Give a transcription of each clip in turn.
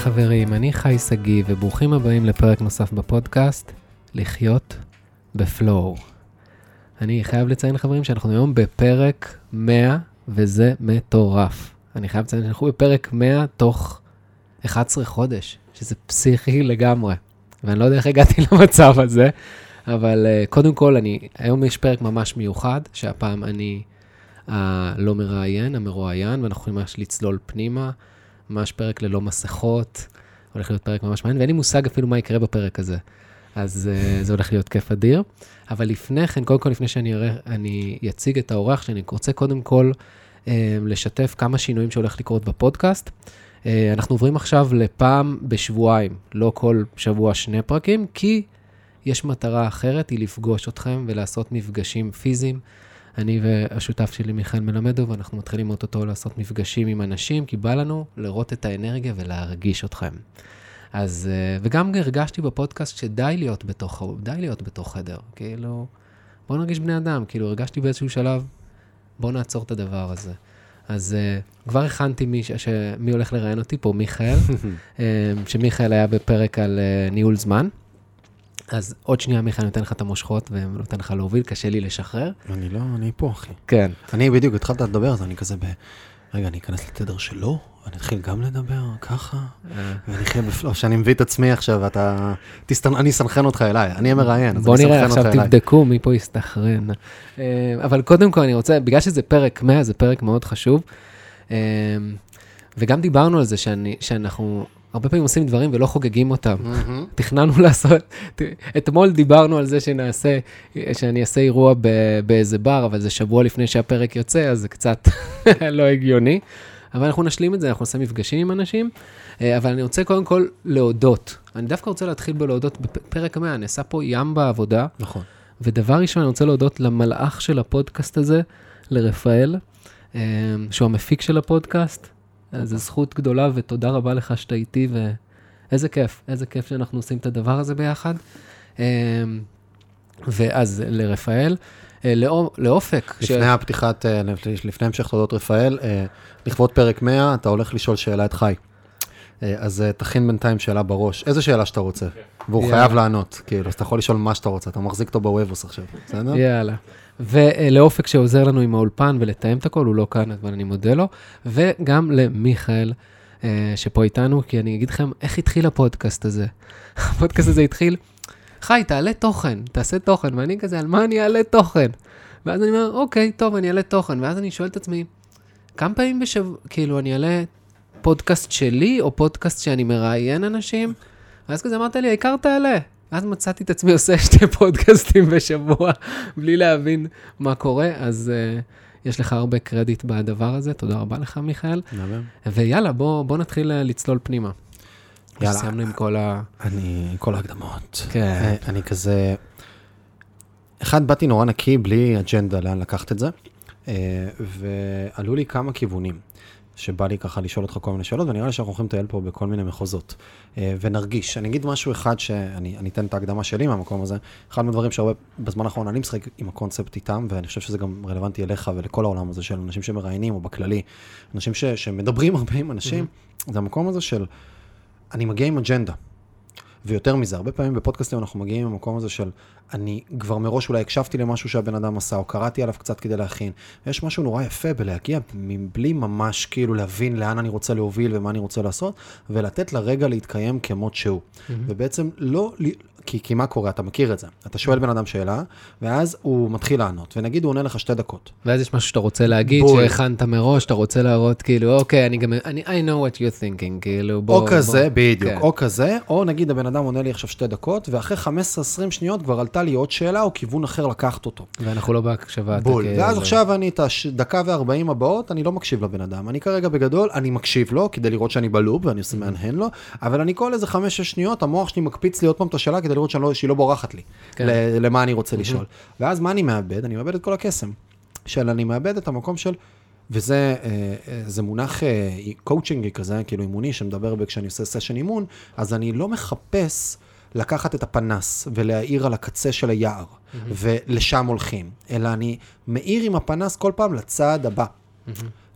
חברים, אני חי שגיא, וברוכים הבאים לפרק נוסף בפודקאסט, לחיות בפלואו. אני חייב לציין, חברים, שאנחנו היום בפרק 100, וזה מטורף. אני חייב לציין שאנחנו בפרק 100 תוך 11 חודש, שזה פסיכי לגמרי. ואני לא יודע איך הגעתי למצב הזה, אבל uh, קודם כל, אני, היום יש פרק ממש מיוחד, שהפעם אני הלא מראיין, המרואיין, ואנחנו יכולים ממש לצלול פנימה. ממש פרק ללא מסכות, הולך להיות פרק ממש מעניין, ואין לי מושג אפילו מה יקרה בפרק הזה. אז uh, זה הולך להיות כיף אדיר. אבל לפני כן, קודם כל, לפני שאני אראה, אני אציג את האורח שאני רוצה קודם כל uh, לשתף כמה שינויים שהולך לקרות בפודקאסט. Uh, אנחנו עוברים עכשיו לפעם בשבועיים, לא כל שבוע שני פרקים, כי יש מטרה אחרת, היא לפגוש אתכם ולעשות מפגשים פיזיים. אני והשותף שלי, מיכאל מלמדוב, אנחנו מתחילים אוטוטו לעשות מפגשים עם אנשים, כי בא לנו לראות את האנרגיה ולהרגיש אתכם. אז, אה, וגם הרגשתי בפודקאסט שדי להיות בתוך, די להיות בתוך חדר, כאילו, בואו נרגיש בני אדם, כאילו, הרגשתי באיזשהו שלב, בואו נעצור את הדבר הזה. אז uh, כבר הכנתי מי, ש... מי הולך לראיין אותי פה, מיכאל, uh, שמיכאל היה בפרק על uh, ניהול זמן. אז עוד שנייה, מיכאל, נותן לך את המושכות ונותן לך להוביל, קשה לי לשחרר. אני לא, אני פה, אחי. כן. אני בדיוק התחלת לדבר, אז אני כזה ב... רגע, אני אכנס לתדר שלו, ואני אתחיל גם לדבר ככה, אה. ואני אחיה בפלואו, שאני מביא את עצמי עכשיו, ואתה... תסתנ... אני אסנכרן אותך אליי, אני המראיין, אז בוא אני נראה, אסנכרן עכשיו אותך אליי. תבדקו מי פה יסתכרן. אה, אבל קודם כל אני רוצה, בגלל שזה פרק 100, זה פרק מאוד חשוב. אה, וגם דיברנו על זה שאני, שאנחנו הרבה פעמים עושים דברים ולא חוגגים אותם. מהמם. תכננו לעשות, אתמול דיברנו על זה שנעשה, שאני אעשה אירוע ב- באיזה בר, אבל זה שבוע לפני שהפרק יוצא, אז זה קצת לא הגיוני. אבל אנחנו נשלים את זה, אנחנו נעשה מפגשים עם אנשים. אה, אבל אני רוצה קודם כל להודות. אני דווקא רוצה להתחיל בלהודות, בפרק 100 נעשה פה ים בעבודה. נכון. ודבר ראשון, אני רוצה להודות למלאך של הפודקאסט הזה, לרפאל, אה, שהוא המפיק של הפודקאסט. אז זו זכות גדולה ותודה רבה לך שאתה איתי, ואיזה כיף, איזה כיף שאנחנו עושים את הדבר הזה ביחד. אה, ואז לרפאל, אה, לאו- לאופק. ש- לפני הפתיחת, אה, לפני המשך תודות רפאל, אה, לכבוד פרק 100, אתה הולך לשאול שאלה את חי. אה, אז אה, תכין בינתיים שאלה בראש, איזה שאלה שאתה רוצה, והוא יאללה. חייב לענות, כאילו, אז אתה יכול לשאול מה שאתה רוצה, אתה מחזיק אותו בוובוס עכשיו, בסדר? יאללה. ולאופק שעוזר לנו עם האולפן ולתאם את הכל, הוא לא כאן, אבל אני מודה לו. וגם למיכאל, אה, שפה איתנו, כי אני אגיד לכם איך התחיל הפודקאסט הזה. הפודקאסט הזה התחיל, חי, תעלה תוכן, תעשה תוכן, ואני כזה, על מה אני אעלה תוכן? ואז אני אומר, אוקיי, טוב, אני אעלה תוכן, ואז אני שואל את עצמי, כמה פעמים בשבוע, כאילו, אני אעלה פודקאסט שלי, או פודקאסט שאני מראיין אנשים? ואז כזה אמרת לי, העיקר תעלה. אז מצאתי את עצמי עושה שתי פודקאסטים בשבוע, בלי להבין מה קורה, אז uh, יש לך הרבה קרדיט בדבר הזה, תודה רבה לך, מיכאל. ויאללה, בוא, בוא נתחיל אה, לצלול פנימה. יאללה. סיימנו עם כל ה... אני, כל ההקדמות. כן. אה, אני כזה... אחד, באתי נורא נקי, בלי אג'נדה לאן לקחת את זה, ועלו לי כמה כיוונים, שבא לי ככה לשאול אותך כל מיני שאלות, ונראה לי שאנחנו הולכים לטייל פה בכל מיני מחוזות. אה, ונרגיש. אני אגיד משהו אחד שאני אני אתן את ההקדמה שלי מהמקום הזה. אחד מהדברים שהרבה בזמן האחרון אני משחק עם הקונספט איתם, ואני חושב שזה גם רלוונטי אליך ולכל העולם הזה של אנשים שמראיינים, או בכללי, אנשים ש, שמדברים הרבה עם אנשים, זה המקום הזה של, אני מגיע עם אג'נדה. ויותר מזה, הרבה פעמים בפודקאסטים אנחנו מגיעים למקום הזה של, אני כבר מראש אולי הקשבתי למשהו שהבן אדם עשה, או קראתי עליו קצת כדי להכין. ויש משהו נורא יפה בלהגיע מבלי ממש כאילו להבין לאן אני רוצה להוביל ומה אני רוצה לעשות, ולתת לרגע להתקיים כמות שהוא. ובעצם לא, כי, כי מה קורה? אתה מכיר את זה. אתה שואל בן אדם שאלה, ואז הוא מתחיל לענות, ונגיד הוא עונה לך שתי דקות. ואז יש משהו שאתה רוצה להגיד, בול. שהכנת מראש, אתה רוצה להראות, כאילו, אוקיי, אני גם, אני, I know what you're thinking, כאילו, בוא... או כזה, בוא. בדיוק, כן. או כזה, או נגיד הבן אדם עונה לי עכשיו שתי דקות, ואחרי 15-20 שניות כבר עלתה לי עוד שאלה או כיוון אחר לקחת אותו. ואנחנו לא בהקשבה. בול. אתה ואז כאילו- עכשיו אני את הדקה ו-40 הבאות, אני לא מקשיב לבן אדם. אני כרגע בגדול, אני מקשיב לו כדי לראות שאני בלופ ואני עושה מהנהן לו, אבל אני כל איזה 5-6 שניות, המוח שלי מקפיץ לי עוד פעם את השאלה כדי לראות שאני לא- שהיא לא בורחת לי, כן. ל- למה אני רוצה לשאול. ואז מה אני מאבד? אני מאבד את כל הקסם. של אני מאבד את המקום של... וזה אה, אה, זה מונח אה, קואוצ'ינגי כזה, כאילו אימוני, שמדבר כשאני עושה סשן אימון, אז אני לא מחפש לקחת את הפנס ולהאיר על הקצה של היער, ולשם הולכים, אלא אני מאיר עם הפנס כל פעם לצד הבא.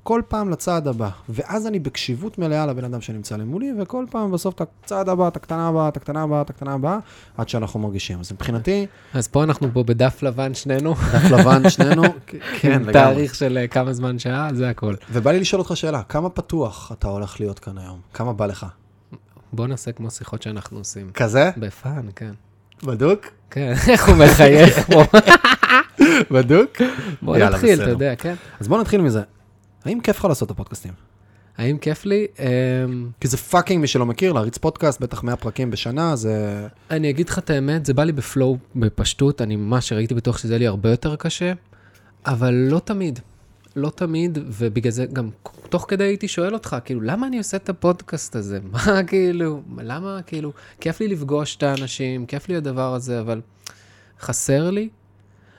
כל פעם לצעד הבא. ואז אני בקשיבות מלאה לבן אדם שנמצא למולי, וכל פעם בסוף את הצעד הבא, את הקטנה הבאה, את הקטנה הבאה, את הקטנה הבאה, עד שאנחנו מרגישים. אז מבחינתי, אז פה אנחנו פה בדף לבן שנינו, דף לבן שנינו, כן, עם לגמרי. תאריך של אה, כמה זמן שעה, זה הכל. ובא לי לשאול אותך שאלה, כמה פתוח אתה הולך להיות כאן היום? כמה בא לך? בוא נעשה כמו שיחות שאנחנו עושים. כזה? בפאן, כן. בדוק? כן, איך הוא מחייך פה. בדוק? בוא נתחיל, אתה. יודע, כן. אז בוא נתחיל מזה. האם כיף לך לעשות את הפודקאסטים? האם כיף לי? אמ, כי זה fucking, מי שלא מכיר, להריץ פודקאסט, בטח 100 פרקים בשנה, זה... אני אגיד לך את האמת, זה בא לי ב flow, בפשטות, אני ממש ראיתי בטוח שזה יהיה לי הרבה יותר קשה, אבל לא תמיד. לא תמיד, ובגלל זה גם תוך כדי הייתי שואל אותך, כאילו, למה אני עושה את הפודקאסט הזה? מה כאילו, למה כאילו, כיף לי לפגוש את האנשים, כיף לי הדבר הזה, אבל חסר לי.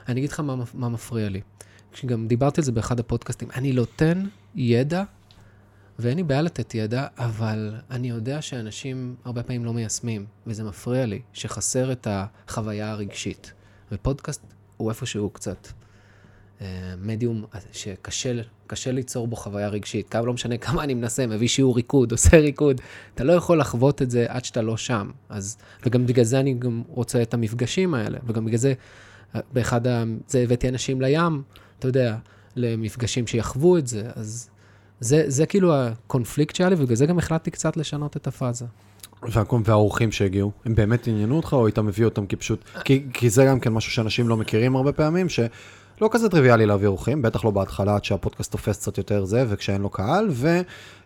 אני אגיד לך מה, מה מפריע לי. כשגם דיברתי על זה באחד הפודקאסטים, אני נותן ידע, ואין לי בעיה לתת ידע, אבל אני יודע שאנשים הרבה פעמים לא מיישמים, וזה מפריע לי, שחסר את החוויה הרגשית. ופודקאסט הוא איפשהו קצת אה, מדיום שקשה קשה ליצור בו חוויה רגשית. כמה לא משנה כמה אני מנסה, מביא שיעור ריקוד, עושה ריקוד, אתה לא יכול לחוות את זה עד שאתה לא שם. אז, וגם בגלל זה אני גם רוצה את המפגשים האלה, וגם בגלל זה, אה, באחד ה... זה הבאתי אנשים לים, אתה יודע, למפגשים שיחוו את זה, אז זה, זה כאילו הקונפליקט שהיה לי, ובגלל זה גם החלטתי קצת לשנות את הפאזה. והאורחים שהגיעו, הם באמת עניינו אותך, או היית מביא אותם כי פשוט... כי, כי זה גם כן משהו שאנשים לא מכירים הרבה פעמים, שלא כזה טריוויאלי להביא אורחים, בטח לא בהתחלה, עד שהפודקאסט תופס קצת יותר זה, וכשאין לו קהל,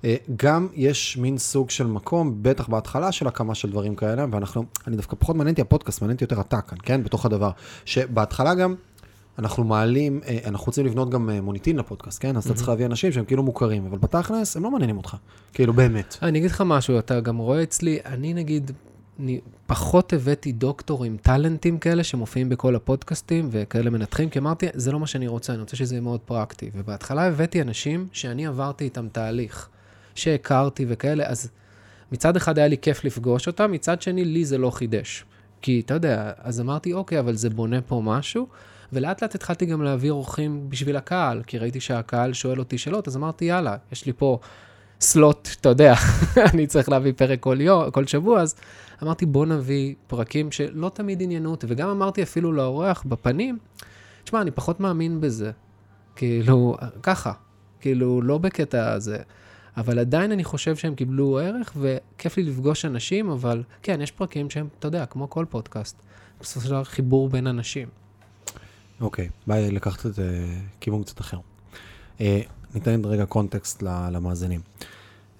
וגם יש מין סוג של מקום, בטח בהתחלה של הקמה של דברים כאלה, ואנחנו, אני דווקא פחות מעניין אותי הפודקאסט, מעניין אותי יותר אתה כאן, כן? בתוך הדבר. שבהתחלה גם... אנחנו מעלים, אה, אנחנו רוצים לבנות גם אה, מוניטין לפודקאסט, כן? אז אתה צריך להביא אנשים שהם כאילו מוכרים, אבל בתכלס הם לא מעניינים אותך, כאילו באמת. אני אגיד לך משהו, אתה גם רואה אצלי, אני נגיד, אני פחות הבאתי דוקטורים, טאלנטים כאלה שמופיעים בכל הפודקאסטים וכאלה מנתחים, כי אמרתי, זה לא מה שאני רוצה, אני רוצה שזה יהיה מאוד פרקטי. ובהתחלה הבאתי אנשים שאני עברתי איתם תהליך, שהכרתי וכאלה, אז מצד אחד היה לי כיף לפגוש אותם, מצד שני, לי זה לא חידש. כי, אתה יודע, אז אמרתי, אוקיי, אבל זה בונה פה משהו, ולאט לאט התחלתי גם להביא אורחים בשביל הקהל, כי ראיתי שהקהל שואל אותי שאלות, אז אמרתי, יאללה, יש לי פה סלוט, אתה יודע, אני צריך להביא פרק כל, יום, כל שבוע, אז אמרתי, בוא נביא פרקים שלא תמיד עניינו אותי, וגם אמרתי אפילו לאורח בפנים, תשמע, אני פחות מאמין בזה. כאילו, ככה, כאילו, לא בקטע הזה. אבל עדיין אני חושב שהם קיבלו ערך, וכיף לי לפגוש אנשים, אבל כן, יש פרקים שהם, אתה יודע, כמו כל פודקאסט, בסופו של דבר חיבור בין אנשים. אוקיי, בא לי לקחת את זה כיוון קצת אחר. אה, ניתן רגע קונטקסט למאזינים.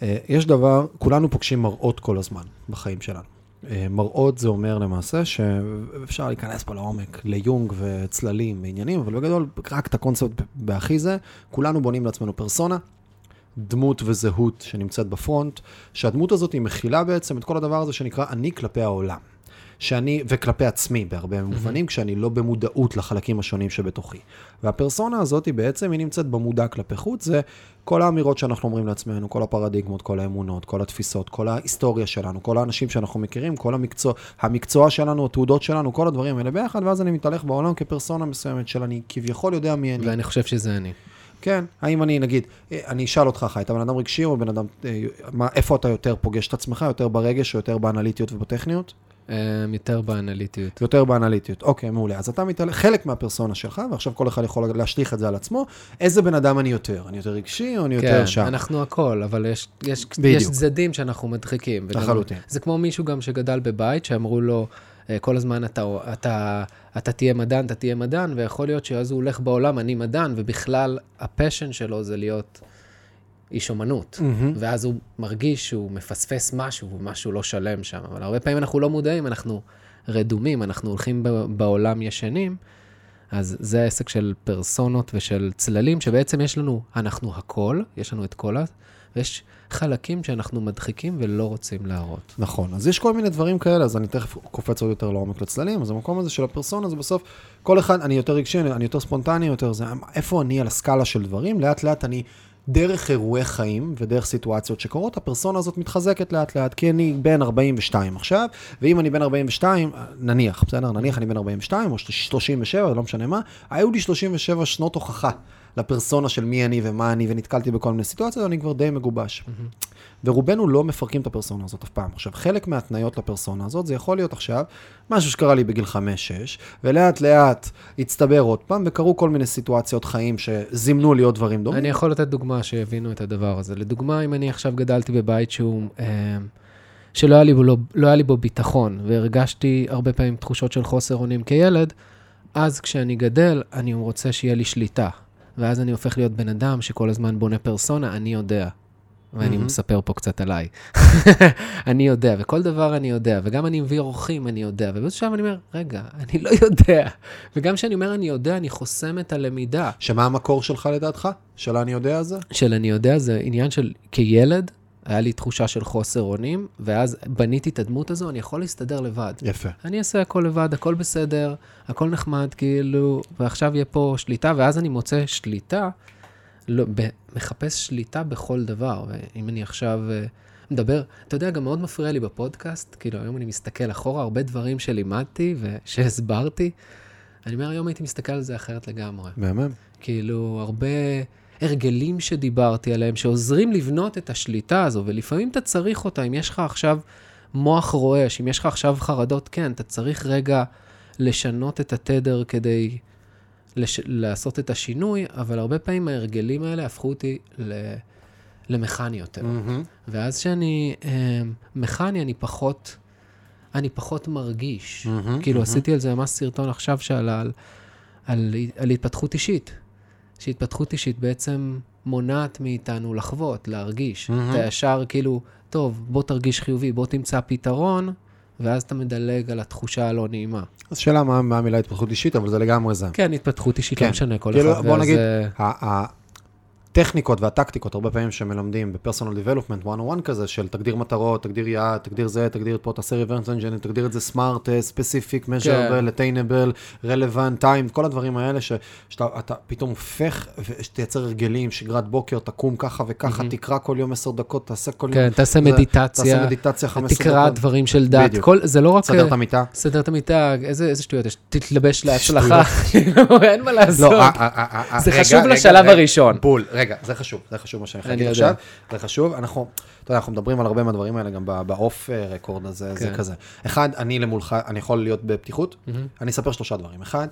אה, יש דבר, כולנו פוגשים מראות כל הזמן בחיים שלנו. אה, מראות זה אומר למעשה שאפשר להיכנס פה לעומק, ליונג וצללים ועניינים, אבל בגדול, רק את הקונספט בהכי זה, כולנו בונים לעצמנו פרסונה, דמות וזהות שנמצאת בפרונט, שהדמות הזאת היא מכילה בעצם את כל הדבר הזה שנקרא אני כלפי העולם. שאני, וכלפי עצמי בהרבה מובנים, כשאני לא במודעות לחלקים השונים שבתוכי. והפרסונה הזאת היא בעצם, היא נמצאת במודע כלפי חוץ, זה כל האמירות שאנחנו אומרים לעצמנו, כל הפרדיגמות, כל האמונות, כל התפיסות, כל ההיסטוריה שלנו, כל האנשים שאנחנו מכירים, כל המקצוע, המקצוע שלנו, התעודות שלנו, כל הדברים האלה ביחד, ואז אני מתהלך בעולם כפרסונה מסוימת של אני כביכול יודע מי אני. ואני חושב שזה אני. כן, האם אני, נגיד, אני אשאל אותך, חי, אתה בן אדם רגשי או בן אדם, אה, מה, איפה אתה יותר פוגש את עצמך, יותר ברגש או יותר באנליטיות ובטכניות? אה, יותר באנליטיות. יותר באנליטיות. אוקיי, מעולה. אז אתה מתעלה, חלק מהפרסונה שלך, ועכשיו כל אחד יכול להשליך את זה על עצמו, איזה בן אדם אני יותר? אני יותר רגשי או אני יותר כן, שם? אנחנו הכל, אבל יש, יש, בדיוק. יש צדדים שאנחנו מדחיקים. לחלוטין. זה כמו מישהו גם שגדל בבית, שאמרו לו, אה, כל הזמן אתה, אתה, אתה תהיה מדען, אתה תהיה מדען, ויכול להיות שאז הוא הולך בעולם, אני מדען, ובכלל הפשן שלו זה להיות איש אומנות. מהמם. ואז הוא מרגיש שהוא מפספס משהו, ומשהו לא שלם שם. אבל הרבה פעמים אנחנו לא מודעים, אנחנו רדומים, אנחנו הולכים בעולם ישנים. אז זה העסק של פרסונות ושל צללים, שבעצם יש לנו, אנחנו הכל, יש לנו את כל ה... ויש חלקים שאנחנו מדחיקים ולא רוצים להראות. נכון, אז יש כל מיני דברים כאלה, אז אני תכף קופץ עוד יותר לעומק לצללים, אז המקום הזה של הפרסונה זה בסוף, כל אחד, אני יותר רגשי, אני יותר ספונטני, יותר זה, איפה אני על הסקאלה של דברים, לאט לאט אני, דרך אירועי חיים ודרך סיטואציות שקורות, הפרסונה הזאת מתחזקת לאט לאט, כי אני בן 42 עכשיו, ואם אני בן 42, נניח, בסדר, נניח אני בן 42 או 37, לא משנה מה, היו לי 37 שנות הוכחה לפרסונה של מי אני ומה אני, ונתקלתי בכל מיני סיטואציות, אני כבר די מגובש. ורובנו לא מפרקים את הפרסונה הזאת אף פעם. עכשיו, חלק מההתניות לפרסונה הזאת, זה יכול להיות עכשיו משהו שקרה לי בגיל 5-6, ולאט לאט הצטבר עוד פעם, וקרו כל מיני סיטואציות חיים שזימנו לי עוד דברים דומים. אני יכול לתת דוגמה שיבינו את הדבר הזה. לדוגמה, אם אני עכשיו גדלתי בבית שהוא, אה, שלא היה לי בו, לא, לא היה לי בו ביטחון, והרגשתי הרבה פעמים תחושות של חוסר אונים כילד, אז כשאני גדל, אני רוצה שיהיה לי שליטה. ואז אני הופך להיות בן אדם שכל הזמן בונה פרסונה, אני יודע. ואני מהמם. מספר פה קצת עליי. אני יודע, וכל דבר אני יודע, וגם אני מביא אורחים, אני יודע, ובאיזשהו שלב אני אומר, רגע, אני לא יודע. וגם כשאני אומר אני יודע, אני חוסם את הלמידה. שמה המקור שלך לדעתך? של אני יודע זה? של אני יודע, זה עניין של כילד, היה לי תחושה של חוסר אונים, ואז בניתי את הדמות הזו, אני יכול להסתדר לבד. יפה. אני אעשה הכל לבד, הכל בסדר, הכל נחמד, כאילו, ועכשיו יהיה פה שליטה, ואז אני מוצא שליטה, לא, ב, מחפש שליטה בכל דבר. ואם אני עכשיו אה, מדבר, אתה יודע, גם מאוד מפריע לי בפודקאסט, כאילו, היום אני מסתכל אחורה, הרבה דברים שלימדתי ושהסברתי, אני אומר, היום הייתי מסתכל על זה אחרת לגמרי. מהמם. כאילו, הרבה הרגלים שדיברתי עליהם, שעוזרים לבנות את השליטה הזו, ולפעמים אתה צריך אותה. אם יש לך עכשיו מוח רועש, אם יש לך עכשיו חרדות, כן, אתה צריך רגע לשנות את התדר כדי לש... לעשות את השינוי, אבל הרבה פעמים ההרגלים האלה הפכו אותי ל... למכני יותר. מהמם. ואז כשאני אה, מכני, אני פחות, אני פחות מרגיש. מהמם, כאילו, מהמם. עשיתי על זה ממש סרטון עכשיו שעלה על, על, על התפתחות אישית. שהתפתחות אישית בעצם מונעת מאיתנו לחוות, להרגיש. מהמם. אתה ישר כאילו, טוב, בוא תרגיש חיובי, בוא תמצא פתרון, ואז אתה מדלג על התחושה הלא נעימה. אז שאלה מה מה המילה התפתחות אישית, אבל זה לגמרי זה. כן, התפתחות אישית, כן. לא משנה, כל כאילו, אחד. בוא נגיד, וזה- ה- הטכניקות והטקטיקות, הרבה פעמים שמלמדים ב-personal development 101 כזה, של תגדיר מטרות, תגדיר יעד, תגדיר זה, תגדיר פה, תעשה reverse engineering, תגדיר את זה smart, אה, specific, measurable, attainable, relevant, time, כל הדברים האלה, ש- שאתה אתה פתאום הופך, ושתייצר הרגלים, שגרת בוקר, תקום ככה וככה, תקרא כל יום 10 דקות, תעשה כל יום, כן, תעשה זה- מדיטציה, תעשה מדיטציה 15 דקות. תקרא דברים של דת. כל, זה לא רק... תסדר את המיטה. סדר את המיטה, איזה איזה שטויות יש, תתלבש להצלחה, כאילו, אין מה לעשות. לא, אה, אה, אה, אה, זה חשוב לשלב הראשון. בול, רגע, זה חשוב, זה חשוב מה שאני אני אגיד יודע. עכשיו, זה חשוב, אנחנו, אתה יודע, אנחנו מדברים על הרבה מהדברים האלה גם ב off record הזה, זה כן. כזה. אחד, אני למולך, אני יכול להיות בפתיחות. אני אספר שלושה דברים. אחד,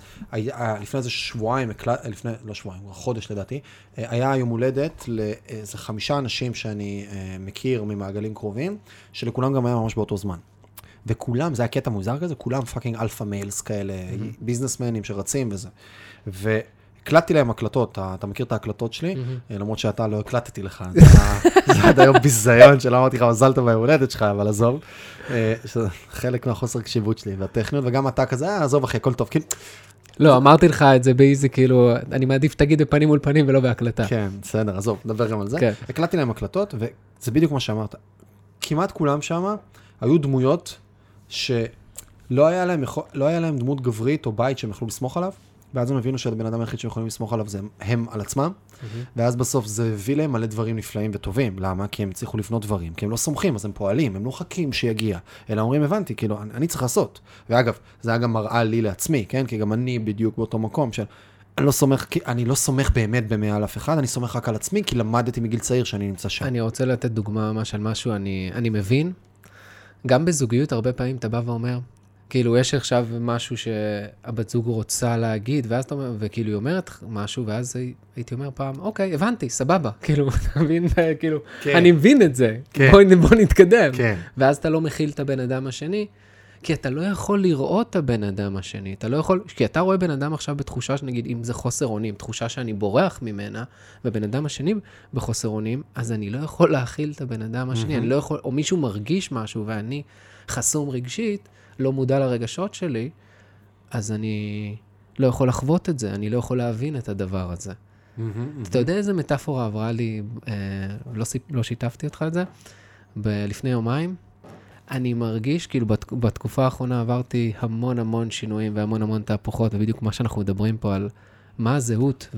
לפני איזה שבועיים, הקלט- לפני, לא שבועיים, חודש לדעתי, אה, היה יום הולדת לאיזה חמישה אנשים שאני אה, מכיר ממעגלים קרובים, שלכולם גם היה ממש באותו זמן. וכולם, זה היה קטע מוזר כזה, כולם fucking alpha males כאלה, ביזנסמנים שרצים וזה. והקלטתי להם הקלטות, אתה, מכיר את ההקלטות שלי? אה, למרות שאתה לא הקלטתי לך, זה עד היום ביזיון שלא אמרתי לך מזל טוב ביום הולדת שלך, אבל עזוב. אה, חלק מהחוסר קשיבות שלי והטכניות, וגם אתה כזה, אה, עזוב אחי, הכל טוב, כאילו, לא, אמרתי לך את זה באיזי, כאילו, אני מעדיף תגיד בפנים מול פנים ולא בהקלטה. כן, בסדר, עזוב, נדבר גם על זה. כן. הקלטתי להם הקלטות, וזה בדיוק מה שאמרת. כמעט כולם שם היו דמויות שלא היה להם, לא היה להם דמות גברית או בית שהם יכלו לסמוך עליו, ואז הם הבינו שהבן אדם היחיד שהם יכולים לסמוך עליו זה הם על עצמם, ואז בסוף זה הביא להם מלא דברים נפלאים וטובים. למה? כי הם הצליחו לבנות דברים, כי הם לא סומכים, אז הם פועלים, הם לא מחכים שיגיע, אלא אומרים, הבנתי, כאילו, אני, אני צריך לעשות. ואגב, זה היה גם מראה לי לעצמי, כן? כי גם אני בדיוק באותו מקום של... אני לא סומך, אני לא סומך באמת במאה על אף אחד, אני סומך רק על עצמי, כי למדתי מגיל צעיר שאני נמצא שם. אני רוצה לתת דוגמה ממש על משהו, אני, אני מבין. גם בזוגיות, הרבה פעמים אתה בא ואומר, כאילו, יש עכשיו משהו שהבת זוג רוצה להגיד, ואז אתה אומר, וכאילו, היא אומרת משהו, ואז הי- הייתי אומר פעם, אוקיי, הבנתי, סבבה. כאילו, אתה מבין? כאילו, כן. אני מבין את זה. כן. בוא, בוא נתקדם. כן. ואז אתה לא מכיל את הבן אדם השני, כי אתה לא יכול לראות את הבן אדם השני. אתה לא יכול, כי אתה רואה בן אדם עכשיו בתחושה, שנגיד, אם זה חוסר אונים, תחושה שאני בורח ממנה, ובן אדם השני בחוסר אונים, אז אני לא יכול להכיל את הבן אדם השני. אני לא יכול, או מישהו מרגיש משהו ואני חסום רגשית, לא מודע לרגשות שלי, אז אני לא יכול לחוות את זה, אני לא יכול להבין את הדבר הזה. אתה יודע איזה מטאפורה עברה לי, אה, לא, לא שיתפתי אותך את זה? ב- לפני יומיים, אני מרגיש, כאילו בת, בתקופה האחרונה עברתי המון המון שינויים והמון המון תהפוכות, ובדיוק מה שאנחנו מדברים פה על מה הזהות,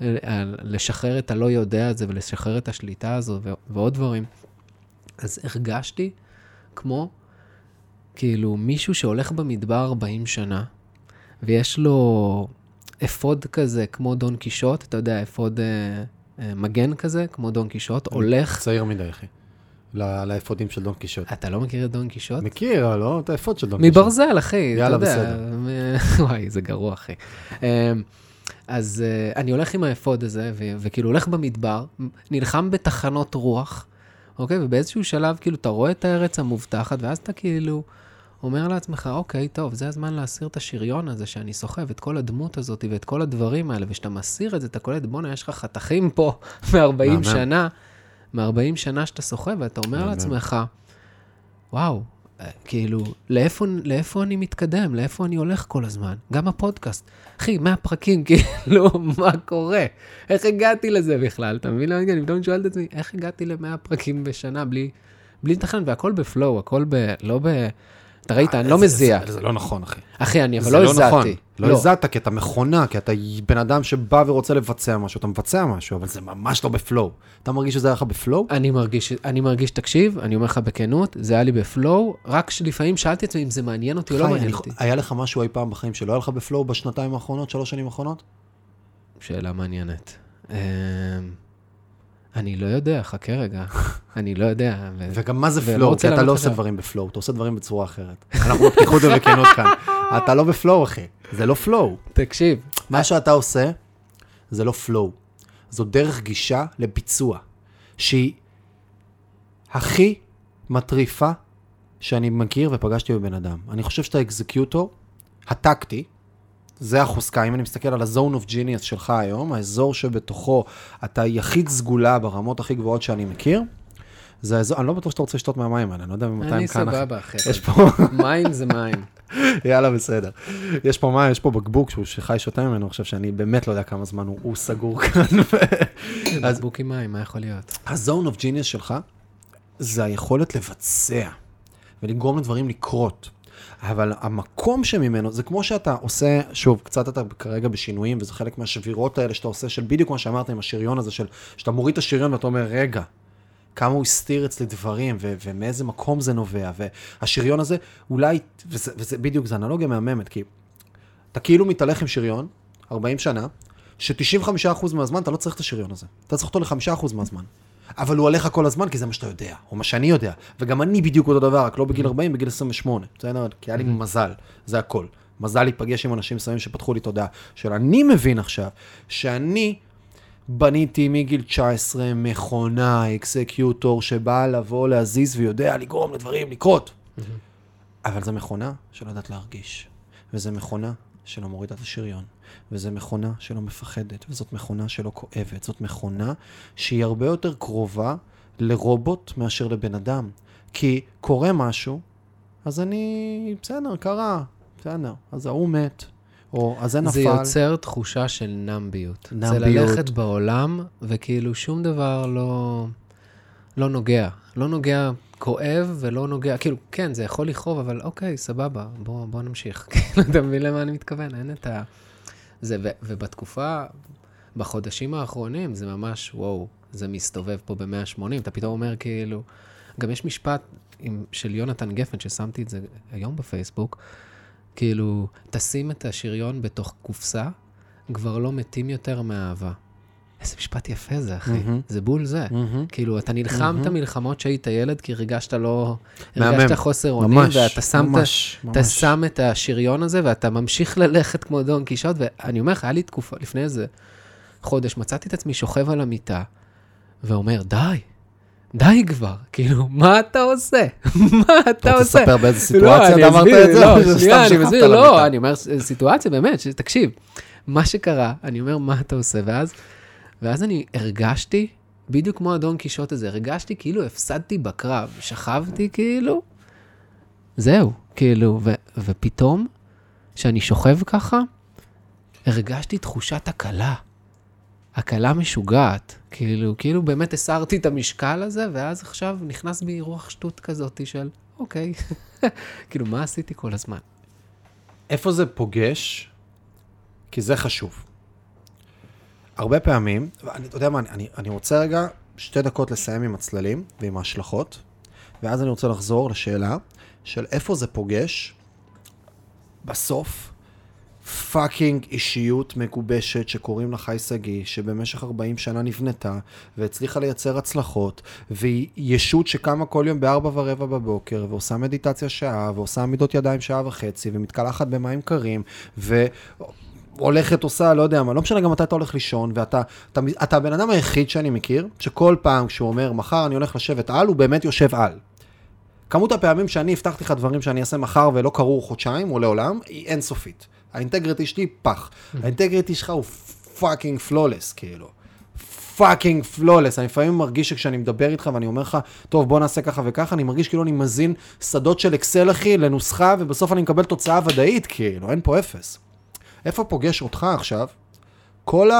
ולשחרר את הלא יודע הזה ולשחרר את השליטה הזו ו- ועוד דברים. אז הרגשתי כמו, כאילו, מישהו שהולך במדבר 40 שנה, ויש לו אפוד כזה, כמו דון קישוט, אתה יודע, אפוד אה, אה, מגן כזה, כמו דון קישוט, הולך... צעיר מדי, אחי. לאפודים של דון קישוט. אתה לא מכיר את דון קישוט? מכיר, לא את האפוד של דון קישוט. מברזל, אחי, יאללה, אתה יודע. בסדר. מ- וואי, זה גרוע, אחי. אמ, אז אה, אני הולך עם האפוד הזה, ו- וכאילו הולך במדבר, נלחם בתחנות רוח, אוקיי? ובאיזשהו שלב, כאילו, אתה רואה את הארץ המובטחת, ואז אתה כאילו אומר לעצמך, אוקיי, טוב, זה הזמן להסיר את השריון הזה שאני סוחב, את כל הדמות הזאת ואת כל הדברים האלה, וכשאתה מסיר את זה, אתה קולט, בואנה, יש לך חתכים פה מ-40 מהמם. שנה, מ-40 שנה שאתה סוחב, ואתה אומר. לעצמך, וואו, אה, כאילו, לאיפה, לאיפה אני מתקדם? לאיפה אני הולך כל הזמן? גם הפודקאסט. אחי, 100 פרקים, כאילו, מה קורה? איך הגעתי לזה בכלל? אתה מבין? אני פתאום שואל את עצמי, איך הגעתי ל-100 פרקים בשנה בלי, בלי לתכנן? והכל בפלואו, הכל ב... לא ב... אתה ראית, אני לא זה- מזיע. זה- לא נכון, אחי. אחי, אני אבל לא הזעתי. נכון. לא הזעת, כי אתה מכונה, כי אתה בן אדם שבא ורוצה לבצע משהו, אתה מבצע משהו, אבל זה ממש לא בפלואו. אתה מרגיש שזה היה לך בפלואו? אני מרגיש, אני מרגיש, תקשיב, אני אומר לך בכנות, זה היה לי בפלואו, רק שלפעמים שאלתי את עצמי אם זה מעניין אותי או לא מעניין אותי. היה לך משהו אי פעם בחיים שלא היה לך בפלואו בשנתיים האחרונות, שלוש שנים האחרונות? שאלה מעניינת. אני לא יודע, חכה רגע. אני לא יודע. ו- וגם מה זה פלואו? כי אתה לא. עושה דברים בפלואו, אתה עושה דברים בצורה אחרת. אנחנו בפתיחות ובכנות כאן. אתה לא בפלואו, אחי. זה לא פלואו. תקשיב, מה שאתה עושה, זה לא פלואו. זו דרך גישה לביצוע, שהיא הכי מטריפה שאני מכיר ופגשתי בבן אדם. אני חושב שאתה אקזקיוטור, הטקטי, זה החוזקה. אם אני מסתכל על ה-zone of genius שלך היום, האזור שבתוכו אתה יחיד סגולה ברמות הכי גבוהות שאני מכיר, זה האזור, אני לא בטוח שאתה רוצה לשתות מהמים האלה, אני לא יודע ממתי הם אני כאן. אחי. סבבה, אחי. יש פה, מים זה מים. יאללה, בסדר. יש פה מים, יש פה בקבוק שהוא שחי שותה ממנו, אני חושב שאני באמת לא יודע כמה זמן הוא, הוא סגור כאן. אז בקבוק עם מים, מה יכול להיות? ה-zone of genius שלך זה היכולת לבצע ולגרום לדברים לקרות. אבל המקום שממנו, זה כמו שאתה עושה, שוב, קצת אתה כרגע בשינויים, וזה חלק מהשבירות האלה שאתה עושה, של בדיוק מה שאמרת עם השריון הזה, של שאתה מוריד את השריון ואתה אומר, רגע, כמה הוא הסתיר אצלי דברים, ו- ומאיזה מקום זה נובע, והשריון הזה, אולי, וזה, וזה בדיוק, זו אנלוגיה מהממת, כי אתה כאילו מתהלך עם שריון, 40 שנה, ש-95% מהזמן אתה לא צריך את השריון הזה. אתה צריך אותו ל-5% מהזמן. אבל הוא עליך כל הזמן, כי זה מה שאתה יודע, או מה שאני יודע. וגם אני בדיוק אותו דבר, רק לא בגיל 40, בגיל 28. בסדר? כי היה לי מזל, זה הכל. מזל להיפגש עם אנשים מסוימים שפתחו לי תודעה. של אני מבין עכשיו, שאני בניתי מגיל 19 מכונה, אקסקיוטור, שבאה לבוא, להזיז ויודע לגרום לדברים לקרות. אבל זו מכונה שלא יודעת להרגיש, וזו מכונה שלא מורידה את השריון, וזו מכונה שלא מפחדת, וזאת מכונה שלא כואבת, זאת מכונה שהיא הרבה יותר קרובה לרובוט מאשר לבן אדם. כי קורה משהו, אז אני, בסדר, קרה, בסדר, אז ההוא מת, או אז זה נפל. זה יוצר תחושה של נמביות. זה נמביות. ללכת בעולם, וכאילו שום דבר לא, לא נוגע. לא נוגע כואב ולא נוגע, כאילו, כן, זה יכול לכאוב, אבל אוקיי, סבבה, בוא, בוא נמשיך. כאילו, אתה מבין למה אני מתכוון? אין את ה... זה, ו, ובתקופה, בחודשים האחרונים, זה ממש, וואו, זה מסתובב פה ב-180, אתה פתאום אומר כאילו... גם יש משפט עם, של יונתן גפן, ששמתי את זה היום בפייסבוק, כאילו, תשים את השריון בתוך קופסה, כבר לא מתים יותר מאהבה. איזה משפט יפה זה, אחי. מהמם. זה בול זה. מהמם. כאילו, אתה נלחמת מלחמות שהיית ילד, כי הרגשת לא... מהמם. הרגשת חוסר אונים, ואתה שמת... ממש, אתה ממש. שם את השריון הזה, ואתה ממשיך ללכת כמו דון קישוט, ואני אומר לך, היה לי תקופה, לפני איזה חודש, מצאתי את עצמי שוכב על המיטה, ואומר, די, די כבר, כאילו, מה אתה עושה? מה אתה אתה רוצה עושה? לספר באיזה לא, סיטואציה אתה אמרת את זה? לא, שנייה, אני מסביר, לא? אני אומר, סיטואציה באמת, תקשיב, מה שקרה, אני אומר, מה אתה עושה? ואז, ואז אני הרגשתי, בדיוק כמו הדון קישוט הזה, הרגשתי כאילו הפסדתי בקרב, שכבתי כאילו, זהו, כאילו, ו, ופתאום, כשאני שוכב ככה, הרגשתי תחושת הקלה. הקלה משוגעת. כאילו, כאילו באמת הסרתי את המשקל הזה, ואז עכשיו נכנס בי רוח שטות כזאת של, אוקיי, כאילו, מה עשיתי כל הזמן? איפה זה פוגש? כי זה חשוב. הרבה פעמים, ואני, אתה יודע מה, אני, אני, רוצה רגע שתי דקות לסיים עם הצללים ועם ההשלכות, ואז אני רוצה לחזור לשאלה של איפה זה פוגש בסוף פאקינג אישיות מגובשת שקוראים לה חי שגיא, שבמשך 40 שנה נבנתה והצליחה לייצר הצלחות, והיא ישות שקמה כל יום ב-4 ורבע בבוקר, ועושה מדיטציה שעה, ועושה עמידות ידיים שעה וחצי, ומתקלחת במים קרים, ו... הולכת, עושה, לא יודע מה, לא משנה גם מתי אתה הולך לישון, ואתה אתה, אתה הבן אדם היחיד שאני מכיר, שכל פעם כשהוא אומר, מחר אני הולך לשבת על, הוא באמת יושב על. כמות הפעמים שאני הבטחתי לך דברים שאני אעשה מחר ולא קרו חודשיים או לעולם, היא אינסופית. ה integrity שלי פח. ה integrity שלך הוא fucking flawless, כאילו. fucking flawless. אני לפעמים מרגיש שכשאני מדבר איתך ואני אומר לך, טוב, בוא נעשה ככה וככה, אני מרגיש כאילו אני מזין שדות של אקסל, אחי, לנוסחה, ובסוף אני מקבל תוצאה ודאית, כאילו, אין פה אפס. איפה פוגש אותך עכשיו? כל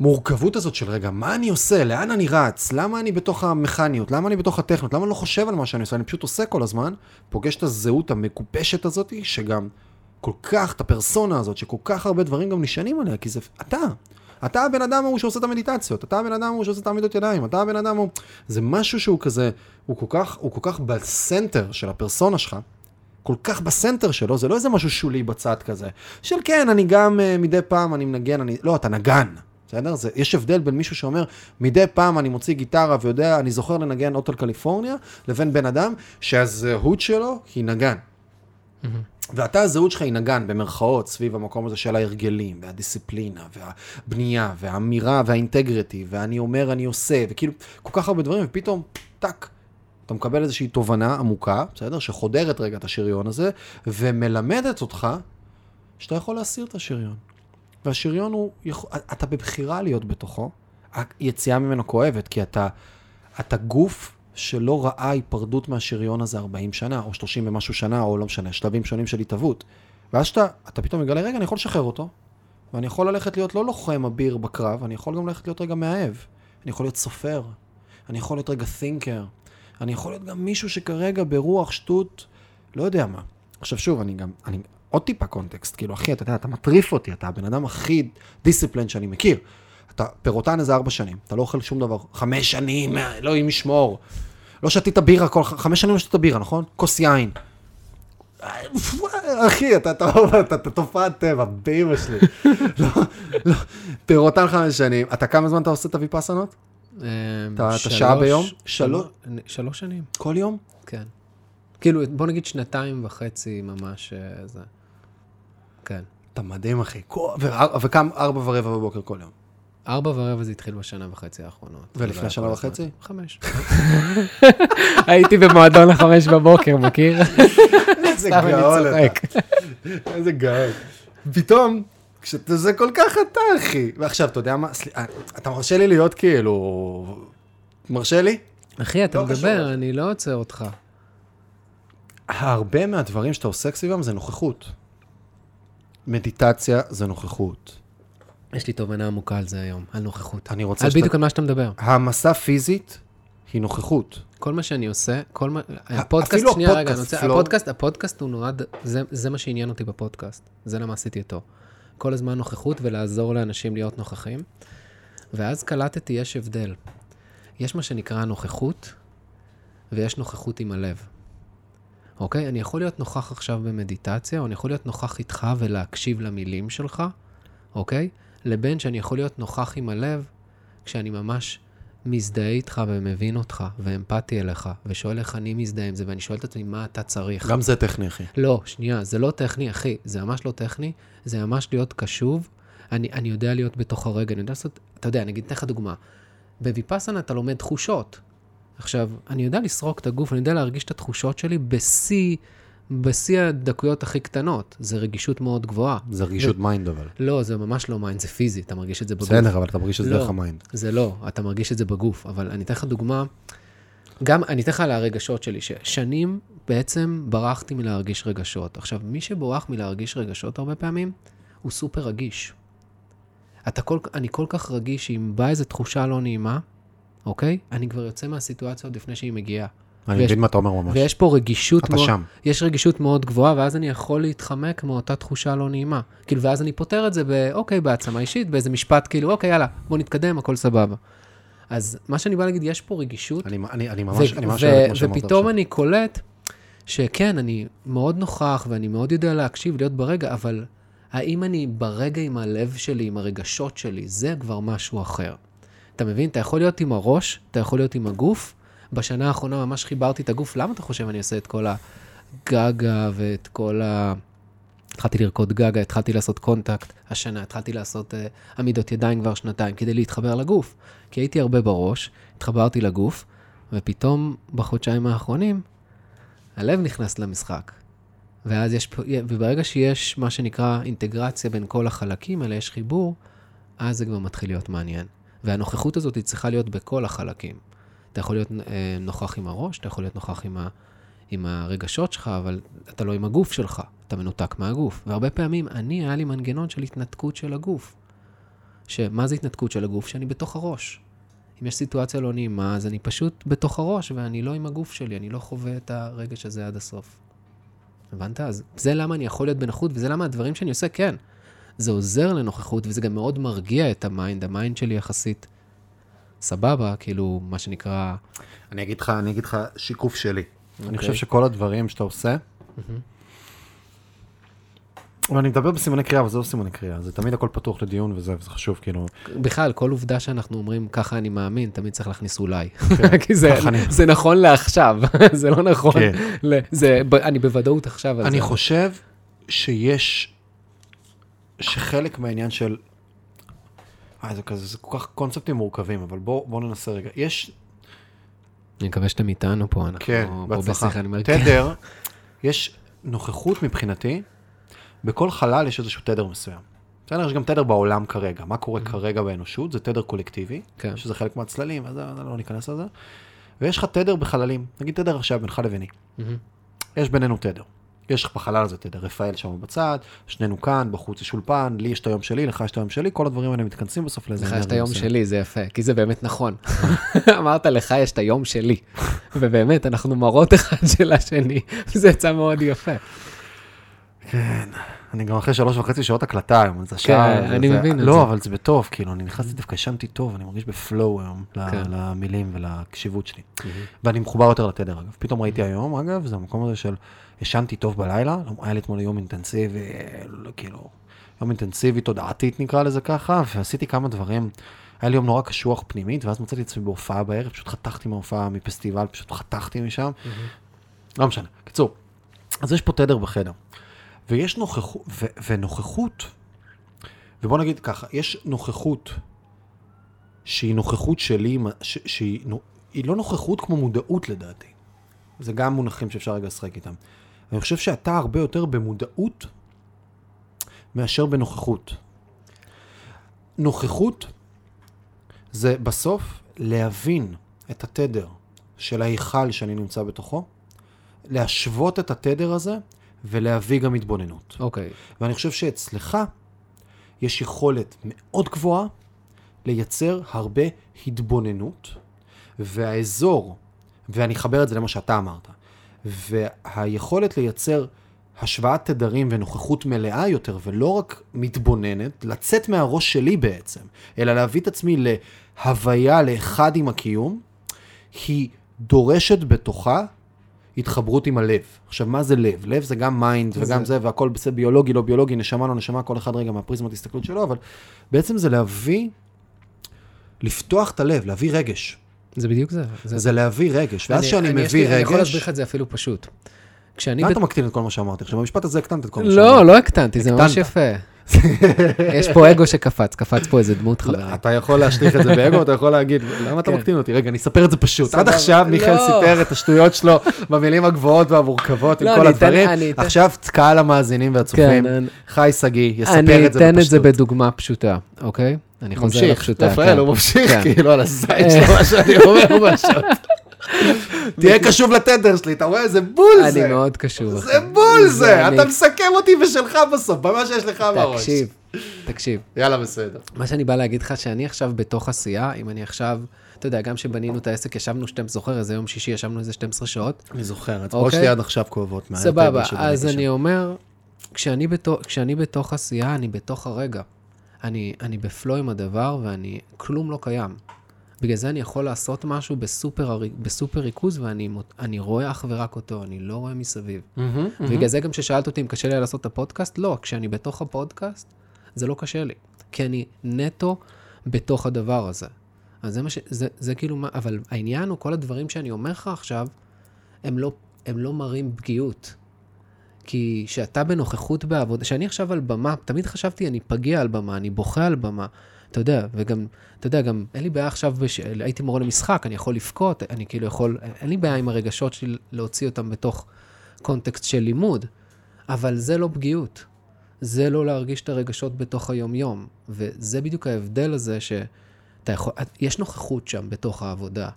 המורכבות הזאת של רגע, מה אני עושה? לאן אני רץ? למה אני בתוך המכניות? למה אני בתוך הטכניות? למה אני לא חושב על מה שאני עושה? אני פשוט עושה כל הזמן, פוגש את הזהות המגובשת הזאת, שגם כל כך, את הפרסונה הזאת, שכל כך הרבה דברים גם נשענים עליה, כי זה אתה. אתה הבן אדם ההוא שעושה את המדיטציות, אתה הבן אדם ההוא שעושה את העמידות ידיים, אתה הבן אדם ההוא... זה משהו שהוא כזה, הוא כל כך, הוא כל כך בסנטר של הפרסונה שלך, כל כך בסנטר שלו, זה לא איזה משהו שולי בצד כזה. של כן, אני גם uh, מדי פעם אני מנגן, אני... לא, אתה נגן. בסדר? זה, יש הבדל בין מישהו שאומר, מדי פעם אני מוציא גיטרה ויודע, אני זוכר לנגן אוטל קליפורניה, לבין בן אדם שהזהות שלו היא נגן. Mm-hmm. ואתה, הזהות שלך היא נגן, במרכאות, סביב המקום הזה של ההרגלים, והדיסציפלינה, והבנייה, והאמירה, והאינטגריטי, ואני אומר, אני עושה, וכאילו, כל כך הרבה דברים, ופתאום, טאק, אתה מקבל איזושהי תובנה עמוקה, בסדר? שחודרת רגע את השריון הזה, ומלמדת אותך שאתה יכול להסיר את השריון. והשריון הוא, אתה בבחירה להיות בתוכו, היציאה ממנו כואבת, כי אתה, אתה גוף שלא ראה היפרדות מהשריון הזה 40 שנה, או 30 ומשהו שנה, או לא משנה, שלבים שונים של התהוות. ואז שאתה, אתה פתאום מגלה, רגע, אני יכול לשחרר אותו, ואני יכול ללכת להיות לא לוחם אביר בקרב, אני יכול גם ללכת להיות רגע מאהב. אני יכול להיות סופר, אני יכול להיות רגע תינקר, אני יכול להיות גם מישהו שכרגע ברוח שטות, לא יודע מה. עכשיו שוב, אני גם, אני, עוד טיפה קונטקסט, כאילו, אחי, אתה יודע, אתה מטריף אותי, אתה הבן אדם הכי דיסציפלן שאני מכיר. אתה פירוטן איזה ארבע שנים, אתה לא אוכל שום דבר, חמש שנים, אלוהים ישמור. לא שתית בירה כל, חמש שנים לא שתית בירה, נכון? כוס יין. אחי, אתה תופעת טבע, באמא שלי. לא, לא, פירוטן חמש שנים. אתה כמה זמן אתה עושה את הוויפסנות? אתה שעה ביום? שלוש שנים. כל יום? כן. כאילו, בוא נגיד שנתיים וחצי ממש אה, זה. כן. אתה מדהים, אחי. וקם ארבע ורבע בבוקר כל יום. ארבע ורבע זה התחיל בשנה וחצי האחרונות. ולפני שנה וחצי? חמש. הייתי במועדון לחמש בבוקר, מכיר? איזה גאון אתה. איזה גאון. פתאום, כשזה כל כך אתה, אחי. ועכשיו, אתה יודע מה? אה, אתה מרשה לי להיות כאילו... מרשה לי? אחי, אתה לא מדבר, אני לא עוצר אותך. הרבה מהדברים שאתה עוסק סביבם זה נוכחות. מדיטציה זה נוכחות. יש לי תובנה עמוקה על זה היום, על נוכחות. אני רוצה על בדיוק על מה שאתה מדבר. העמסה פיזית היא נוכחות. כל מה שאני עושה, כל מה... הפודקאסט, שנייה רגע, אני רוצה... הפודקאסט, הפודקאסט הוא נועד, זה, זה מה שעניין אותי בפודקאסט. זה למה עשיתי אותו. כל הזמן נוכחות ולעזור לאנשים להיות נוכחים. ואז קלטתי, יש הבדל. יש מה שנקרא נוכחות, ויש נוכחות עם הלב. אוקיי? אני יכול להיות נוכח עכשיו במדיטציה, או אני יכול להיות נוכח איתך ולהקשיב למילים שלך, אוקיי? לבין שאני יכול להיות נוכח עם הלב, כשאני ממש מזדהה איתך ומבין אותך, ואמפתי אליך, ושואל איך אני מזדהה עם זה, ואני שואל את עצמי, מה אתה צריך? גם זה טכני, אחי. לא, שנייה, זה לא טכני, אחי, זה ממש לא טכני, זה ממש להיות קשוב. אני, אני יודע להיות בתוך הרגע, אני יודע לעשות, אתה יודע, אני אגיד, אתן לך דוגמה. בוויפאסנה אתה לומד תחושות. עכשיו, אני יודע לסרוק את הגוף, אני יודע להרגיש את התחושות שלי בשיא, בשיא הדקויות הכי קטנות. זה רגישות מאוד גבוהה. זה רגישות ו... mind אבל. לא, זה ממש לא mind, זה פיזי, אתה מרגיש את זה בגוף. בסדר, אבל אתה מרגיש את זה לא, דרך ה mind. זה לא, אתה מרגיש את זה בגוף. אבל אני אתן לך דוגמה, גם, אני אתן לך על הרגשות שלי, ששנים בעצם ברחתי מלהרגיש רגשות. עכשיו, מי שבורח מלהרגיש רגשות הרבה פעמים, הוא סופר רגיש. אתה כל, אני כל כך רגיש שאם באה איזו תחושה לא נעימה, אוקיי? אני כבר יוצא מהסיטואציה עוד לפני שהיא מגיעה. אני מבין מה אתה אומר ממש. ויש פה רגישות אתה מאוד, שם. יש רגישות מאוד גבוהה, ואז אני יכול להתחמק מאותה תחושה לא נעימה. כאילו, ואז אני פותר את זה ב, אוקיי, בהעצמה אישית, באיזה משפט, כאילו, אוקיי, יאללה, בוא נתקדם, הכל סבבה. אז מה שאני בא להגיד, יש פה רגישות. אני, אני, אני ממש, ו- אני ממש אוהב את מה שאמרת עכשיו. ופתאום אני קולט שכן, אני מאוד נוכח ואני מאוד יודע להקשיב, להיות ברגע, אבל האם אני ברגע עם הלב שלי, עם הרגשות שלי, זה כבר משהו אחר. אתה מבין? אתה יכול להיות עם הראש, אתה יכול להיות עם הגוף. בשנה האחרונה ממש חיברתי את הגוף. למה אתה חושב אני עושה את כל הגגה ואת כל ה... התחלתי לרקוד גגה, התחלתי לעשות קונטקט השנה, התחלתי לעשות uh, עמידות ידיים כבר שנתיים, כדי להתחבר לגוף. כי הייתי הרבה בראש, התחברתי לגוף, ופתאום בחודשיים האחרונים, הלב נכנס למשחק. ואז יש, וברגע שיש מה שנקרא אינטגרציה בין כל החלקים האלה, יש חיבור, אז זה כבר מתחיל להיות מעניין. והנוכחות הזאת היא צריכה להיות בכל החלקים. אתה יכול להיות אה, נוכח עם הראש, אתה יכול להיות נוכח עם, ה, עם הרגשות שלך, אבל אתה לא עם הגוף שלך, אתה מנותק מהגוף. והרבה פעמים אני, היה לי מנגנון של התנתקות של הגוף. שמה זה התנתקות של הגוף? שאני בתוך הראש. אם יש סיטואציה לא נעימה, אז אני פשוט בתוך הראש, ואני לא עם הגוף שלי, אני לא חווה את הרגש הזה עד הסוף. הבנת? אז זה למה אני יכול להיות בנוחות, וזה למה הדברים שאני עושה, כן, זה עוזר לנוכחות, וזה גם מאוד מרגיע את ה mind, ה mind שלי יחסית סבבה, כאילו, מה שנקרא... אני אגיד לך, אני אגיד לך שיקוף שלי. Okay. אני חושב שכל הדברים שאתה עושה, ואני מדבר בסימני קריאה, אבל זה לא סימני קריאה, זה תמיד הכל פתוח לדיון וזה, וזה חשוב, כאילו... בכלל, כל עובדה שאנחנו אומרים, ככה אני מאמין, תמיד צריך להכניס אולי. כי זה, זה נכון לעכשיו, זה לא נכון. כן. זה, אני בוודאות עכשיו על זה. אני חושב שיש, שחלק מהעניין של... אה, זה כזה, זה כל כך קונספטים מורכבים, אבל בואו בוא ננסה רגע. יש... אני מקווה שאתם איתנו פה, אנחנו כן, פה בהצלחה. בשיחה, אני אומר, כן. תדר, יש נוכחות מבחינתי, בכל חלל יש איזשהו תדר מסוים. בסדר, יש גם תדר בעולם כרגע. מה קורה mm-hmm. כרגע באנושות? זה תדר קולקטיבי, כן. שזה חלק מהצללים, אז לא ניכנס לזה. ויש לך תדר בחללים, נגיד תדר עכשיו בינך לביני. Mm-hmm. יש בינינו תדר. יש לך בחלל הזה תדר, רפאל שם בצד, שנינו כאן, בחוץ יש אולפן, לי יש את היום שלי, לך יש את היום שלי, כל הדברים האלה מתכנסים בסוף לאיזה... לך יש את היום שלי, זה יפה, כי זה באמת נכון. אמרת, לך יש את היום שלי, ובאמת, אנחנו מראות אחד של השני, וזה יצא מאוד יפה. כן, אני גם אחרי שלוש וחצי שעות הקלטה היום, אז השעה... כן, אני מבין את לא, זה. לא, אבל זה בטוב, כאילו, אני נכנסתי דווקא, ישנתי טוב, אני מרגיש בפלואו היום, כן. למילים ולקשיבות שלי. ואני מחובר יותר לתדר, אגב. פתאום ראיתי היום, אגב, זה המקום הזה של ישנתי טוב בלילה, היה לי אתמול יום אינטנסיבי, כאילו, יום אינטנסיבי תודעתית נקרא לזה ככה, ועשיתי כמה דברים. היה לי יום נורא קשוח פנימית, ואז מצאתי את עצמי בהופעה בערב, פשוט חתכתי מההופעה, מפסטיבל, פשוט חתכתי משם. לא משנה. קיצור, אז יש פה תדר בחדר. ויש נוכחות, ו- ונוכחות, ובוא נגיד ככה, יש נוכחות שהיא נוכחות שלי, ש- שהיא היא לא נוכחות כמו מודעות לדעתי. זה גם מונחים שאפשר רגע לשחק איתם. אני חושב שאתה הרבה יותר במודעות מאשר בנוכחות. נוכחות זה בסוף להבין את התדר של ההיכל שאני נמצא בתוכו, להשוות את התדר הזה ולהביא גם התבוננות. אוקיי. Okay. ואני חושב שאצלך יש יכולת מאוד גבוהה לייצר הרבה התבוננות, והאזור, ואני אחבר את זה למה שאתה אמרת, והיכולת לייצר השוואת תדרים ונוכחות מלאה יותר, ולא רק מתבוננת, לצאת מהראש שלי בעצם, אלא להביא את עצמי להוויה, לאחד עם הקיום, היא דורשת בתוכה התחברות עם הלב. עכשיו, מה זה לב? לב זה גם mind וגם זה, והכל בסדר, ביולוגי, לא ביולוגי, נשמה, לא נשמה, כל אחד רגע מהפריזמת הסתכלות שלו, אבל בעצם זה להביא, לפתוח את הלב, להביא רגש. זה בדיוק זה. זה, זה להביא רגש, ואז כשאני מביא רגש... אני יכול להסביר לך את זה אפילו פשוט. כשאני... למה אתה מקטין את כל מה שאמרתי? עכשיו, במשפט הזה הקטנת את כל מה לא, שאמרתי. לא, לא הקטנתי, זה ממש יפה. יש פה אגו שקפץ, קפץ פה איזה דמות לא, חברה. אתה יכול להשליך את זה באגו, אתה יכול להגיד, למה אתה כן. מקטין אותי? רגע, אני אספר את זה פשוט. עד עכשיו מיכאל לא. סיפר את השטויות שלו במילים הגבוהות והמורכבות, עם לא, כל הדברים. עכשיו קהל המאזינים והצופים, כן, חי שגיא, יספר את זה בפשטות. אני אתן את זה בדוגמה פשוטה, אוקיי? אני חוזר לפשוטה. רפאל, כן. הוא ממשיך, כאילו, על הזית שלו, מה שאני אומר משהו. תהיה קשוב לטנדר שלי, אתה רואה? זה בול זה. אני מאוד קשוב. זה בול זה, אתה מסכם אותי ושלך בסוף, במה שיש לך בראש. תקשיב, תקשיב. יאללה, בסדר. מה שאני בא להגיד לך, שאני עכשיו בתוך עשייה, אם אני עכשיו... אתה יודע, גם כשבנינו את העסק, ישבנו, שאתה זוכר, איזה יום שישי ישבנו איזה 12 שעות. אני זוכר, הצבעות אוקיי? שלי עד עכשיו כואבות. סבבה, אז אני אומר, כשאני בתוך, כשאני בתוך עשייה, אני בתוך הרגע. אני, אני בפלו עם הדבר, ואני, כלום לא קיים. בגלל זה אני יכול לעשות משהו בסופר, בסופר ריכוז, ואני רואה אך ורק אותו, אני לא רואה מסביב. ובגלל זה גם כששאלת אותי אם קשה לי לעשות את הפודקאסט, לא, כשאני בתוך הפודקאסט, זה לא קשה לי. כי אני נטו בתוך הדבר הזה. אז זה מה ש... זה, זה כאילו מה... אבל העניין הוא, כל הדברים שאני אומר לך עכשיו, הם לא, הם לא מראים פגיעות. כי כשאתה בנוכחות בעבודה, כשאני עכשיו על במה, תמיד חשבתי, אני פגיע על במה, אני בוכה על במה. אתה יודע, וגם, אתה יודע, גם אין לי בעיה עכשיו, בש... הייתי מורה למשחק, אני יכול לבכות, אני כאילו יכול, אין לי בעיה עם הרגשות שלי להוציא אותם בתוך קונטקסט של לימוד, אבל זה לא פגיעות. זה לא להרגיש את הרגשות בתוך היום-יום. וזה בדיוק ההבדל הזה שאתה יכול, יש נוכחות שם בתוך העבודה,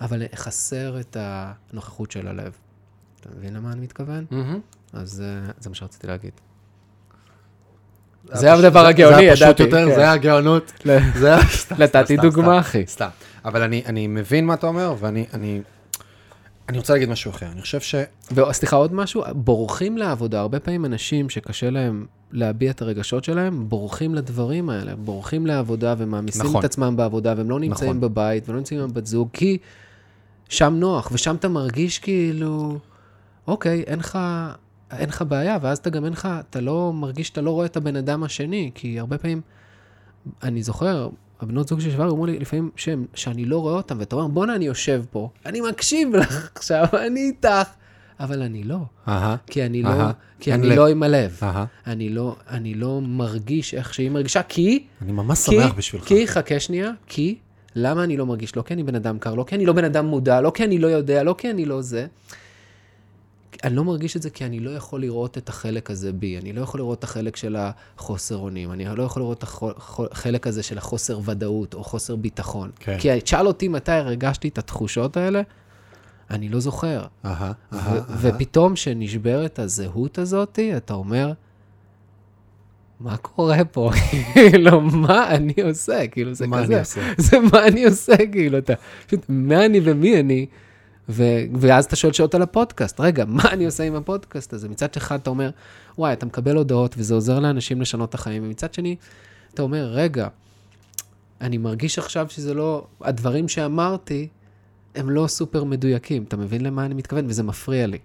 אבל חסר את הנוכחות של הלב. אתה מבין למה אני מתכוון? אז אה, זה מה שרציתי להגיד. זה הדבר הגאוני, זה היה פשוט ידעתי, יותר, כן. זה היה הגאונות. זה היה... סתם, נתתי דוגמה, אחי. סתם. אבל אני, מבין מה אתה אומר, ואני אני, רוצה להגיד משהו אחר. אני חושב ש... וסליחה, עוד משהו, בורחים לעבודה, הרבה פעמים אנשים שקשה להם להביע את הרגשות שלהם, בורחים לדברים האלה, בורחים לעבודה ומעמיסים נכון. את עצמם בעבודה, והם לא נמצאים נכון. בבית ולא נמצאים עם בת זוג, כי שם נוח, ושם אתה מרגיש כאילו, אוקיי, אין לך... אין לך בעיה, ואז אתה גם אין לך, אתה לא מרגיש שאתה לא רואה את הבן אדם השני, כי הרבה פעמים, אני זוכר, הבנות זוג ששבר אמרו לי לפעמים שהם, שאני לא רואה אותם, ואתה אומר, בואנה, אני יושב פה, אני מקשיב לך עכשיו, אני איתך, אבל אני לא, אהה, כי אני אהה, לא, כי אני לב. לא עם הלב. אהה. אני לא, אני לא מרגיש איך שהיא מרגישה, כי, אני ממש כי, שמח בשבילך. כי, חכה שנייה, כי, למה אני לא מרגיש? לא כי אני בן אדם קר, לא כי אני לא בן אדם מודע, לא כי אני לא יודע, לא כי אני לא זה. אני לא מרגיש את זה כי אני לא יכול לראות את החלק הזה בי. אני לא יכול לראות את החלק של החוסר אונים. אני לא יכול לראות את החלק הזה של החוסר ודאות או חוסר ביטחון. כן. כי תשאל אותי מתי הרגשתי את התחושות האלה, אני לא זוכר. אהה, אהה. ופתאום כשנשברת הזהות הזאת, אתה אומר, מה קורה פה? כאילו, מה אני עושה? כאילו, זה מה כזה. אני עושה? זה מה אני עושה, כאילו, אתה... פשוט, מה אני ומי אני? ו... ואז אתה שואל שאלות על הפודקאסט. רגע, מה אני עושה עם הפודקאסט הזה? מצד אחד אתה אומר, וואי, אתה מקבל הודעות וזה עוזר לאנשים לשנות את החיים, ומצד שני, אתה אומר, רגע, אני מרגיש עכשיו שזה לא... הדברים שאמרתי, הם לא סופר מדויקים. אתה מבין למה אני מתכוון? וזה מפריע לי.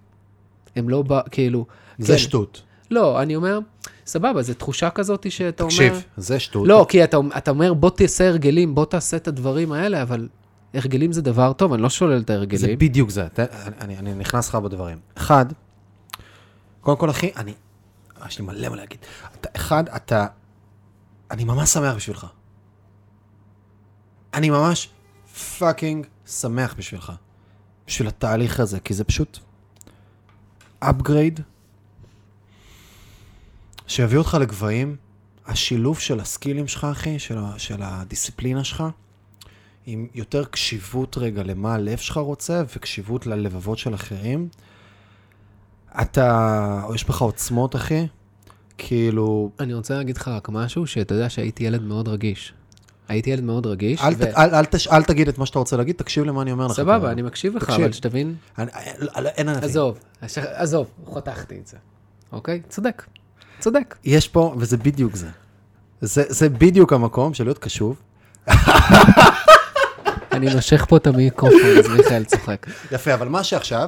הם לא בא, כאילו... זה כן. שטות. לא, אני אומר, סבבה, זו תחושה כזאת שאתה אומר... תקשיב, זה שטות. לא, כי אתה, אתה אומר, בוא תעשה הרגלים, בוא תעשה את הדברים האלה, אבל הרגלים זה דבר טוב, אני לא שולל את זה ההרגלים. בדיוק זה. ת- אני, אני נכנס לך בדברים. אחד, קודם כל, אחי, אני... יש לי מלא מה להגיד. אתה, אחד, אתה... אני ממש שמח בשבילך. אני ממש פאקינג שמח בשבילך. בשביל התהליך הזה, כי זה פשוט upgrade שיביא אותך לגבהים. השילוב של הסקילים שלך, אחי, של, של הדיסציפלינה שלך, עם יותר קשיבות רגע למה הלב שלך רוצה, וקשיבות ללבבות של אחרים. אתה, או יש בך עוצמות, אחי, כאילו, אני רוצה להגיד לך רק משהו, שאתה יודע שהייתי ילד מאוד רגיש. הייתי ילד מאוד רגיש, אל, ו... ת, אל, אל, תש, אל תגיד את מה שאתה רוצה להגיד, תקשיב למה אני אומר לך. סבבה, כרגע. אני מקשיב לך, תקשיב. אבל שתבין, אני, אין, אין ענפים. עזוב, עזוב, חתכתי את זה. אוקיי? צודק, צודק. יש פה, וזה בדיוק זה. זה, זה בדיוק המקום של להיות קשוב. אני נושך פה את המיקרופון, אז מיכאל צוחק. יפה, אבל מה שעכשיו,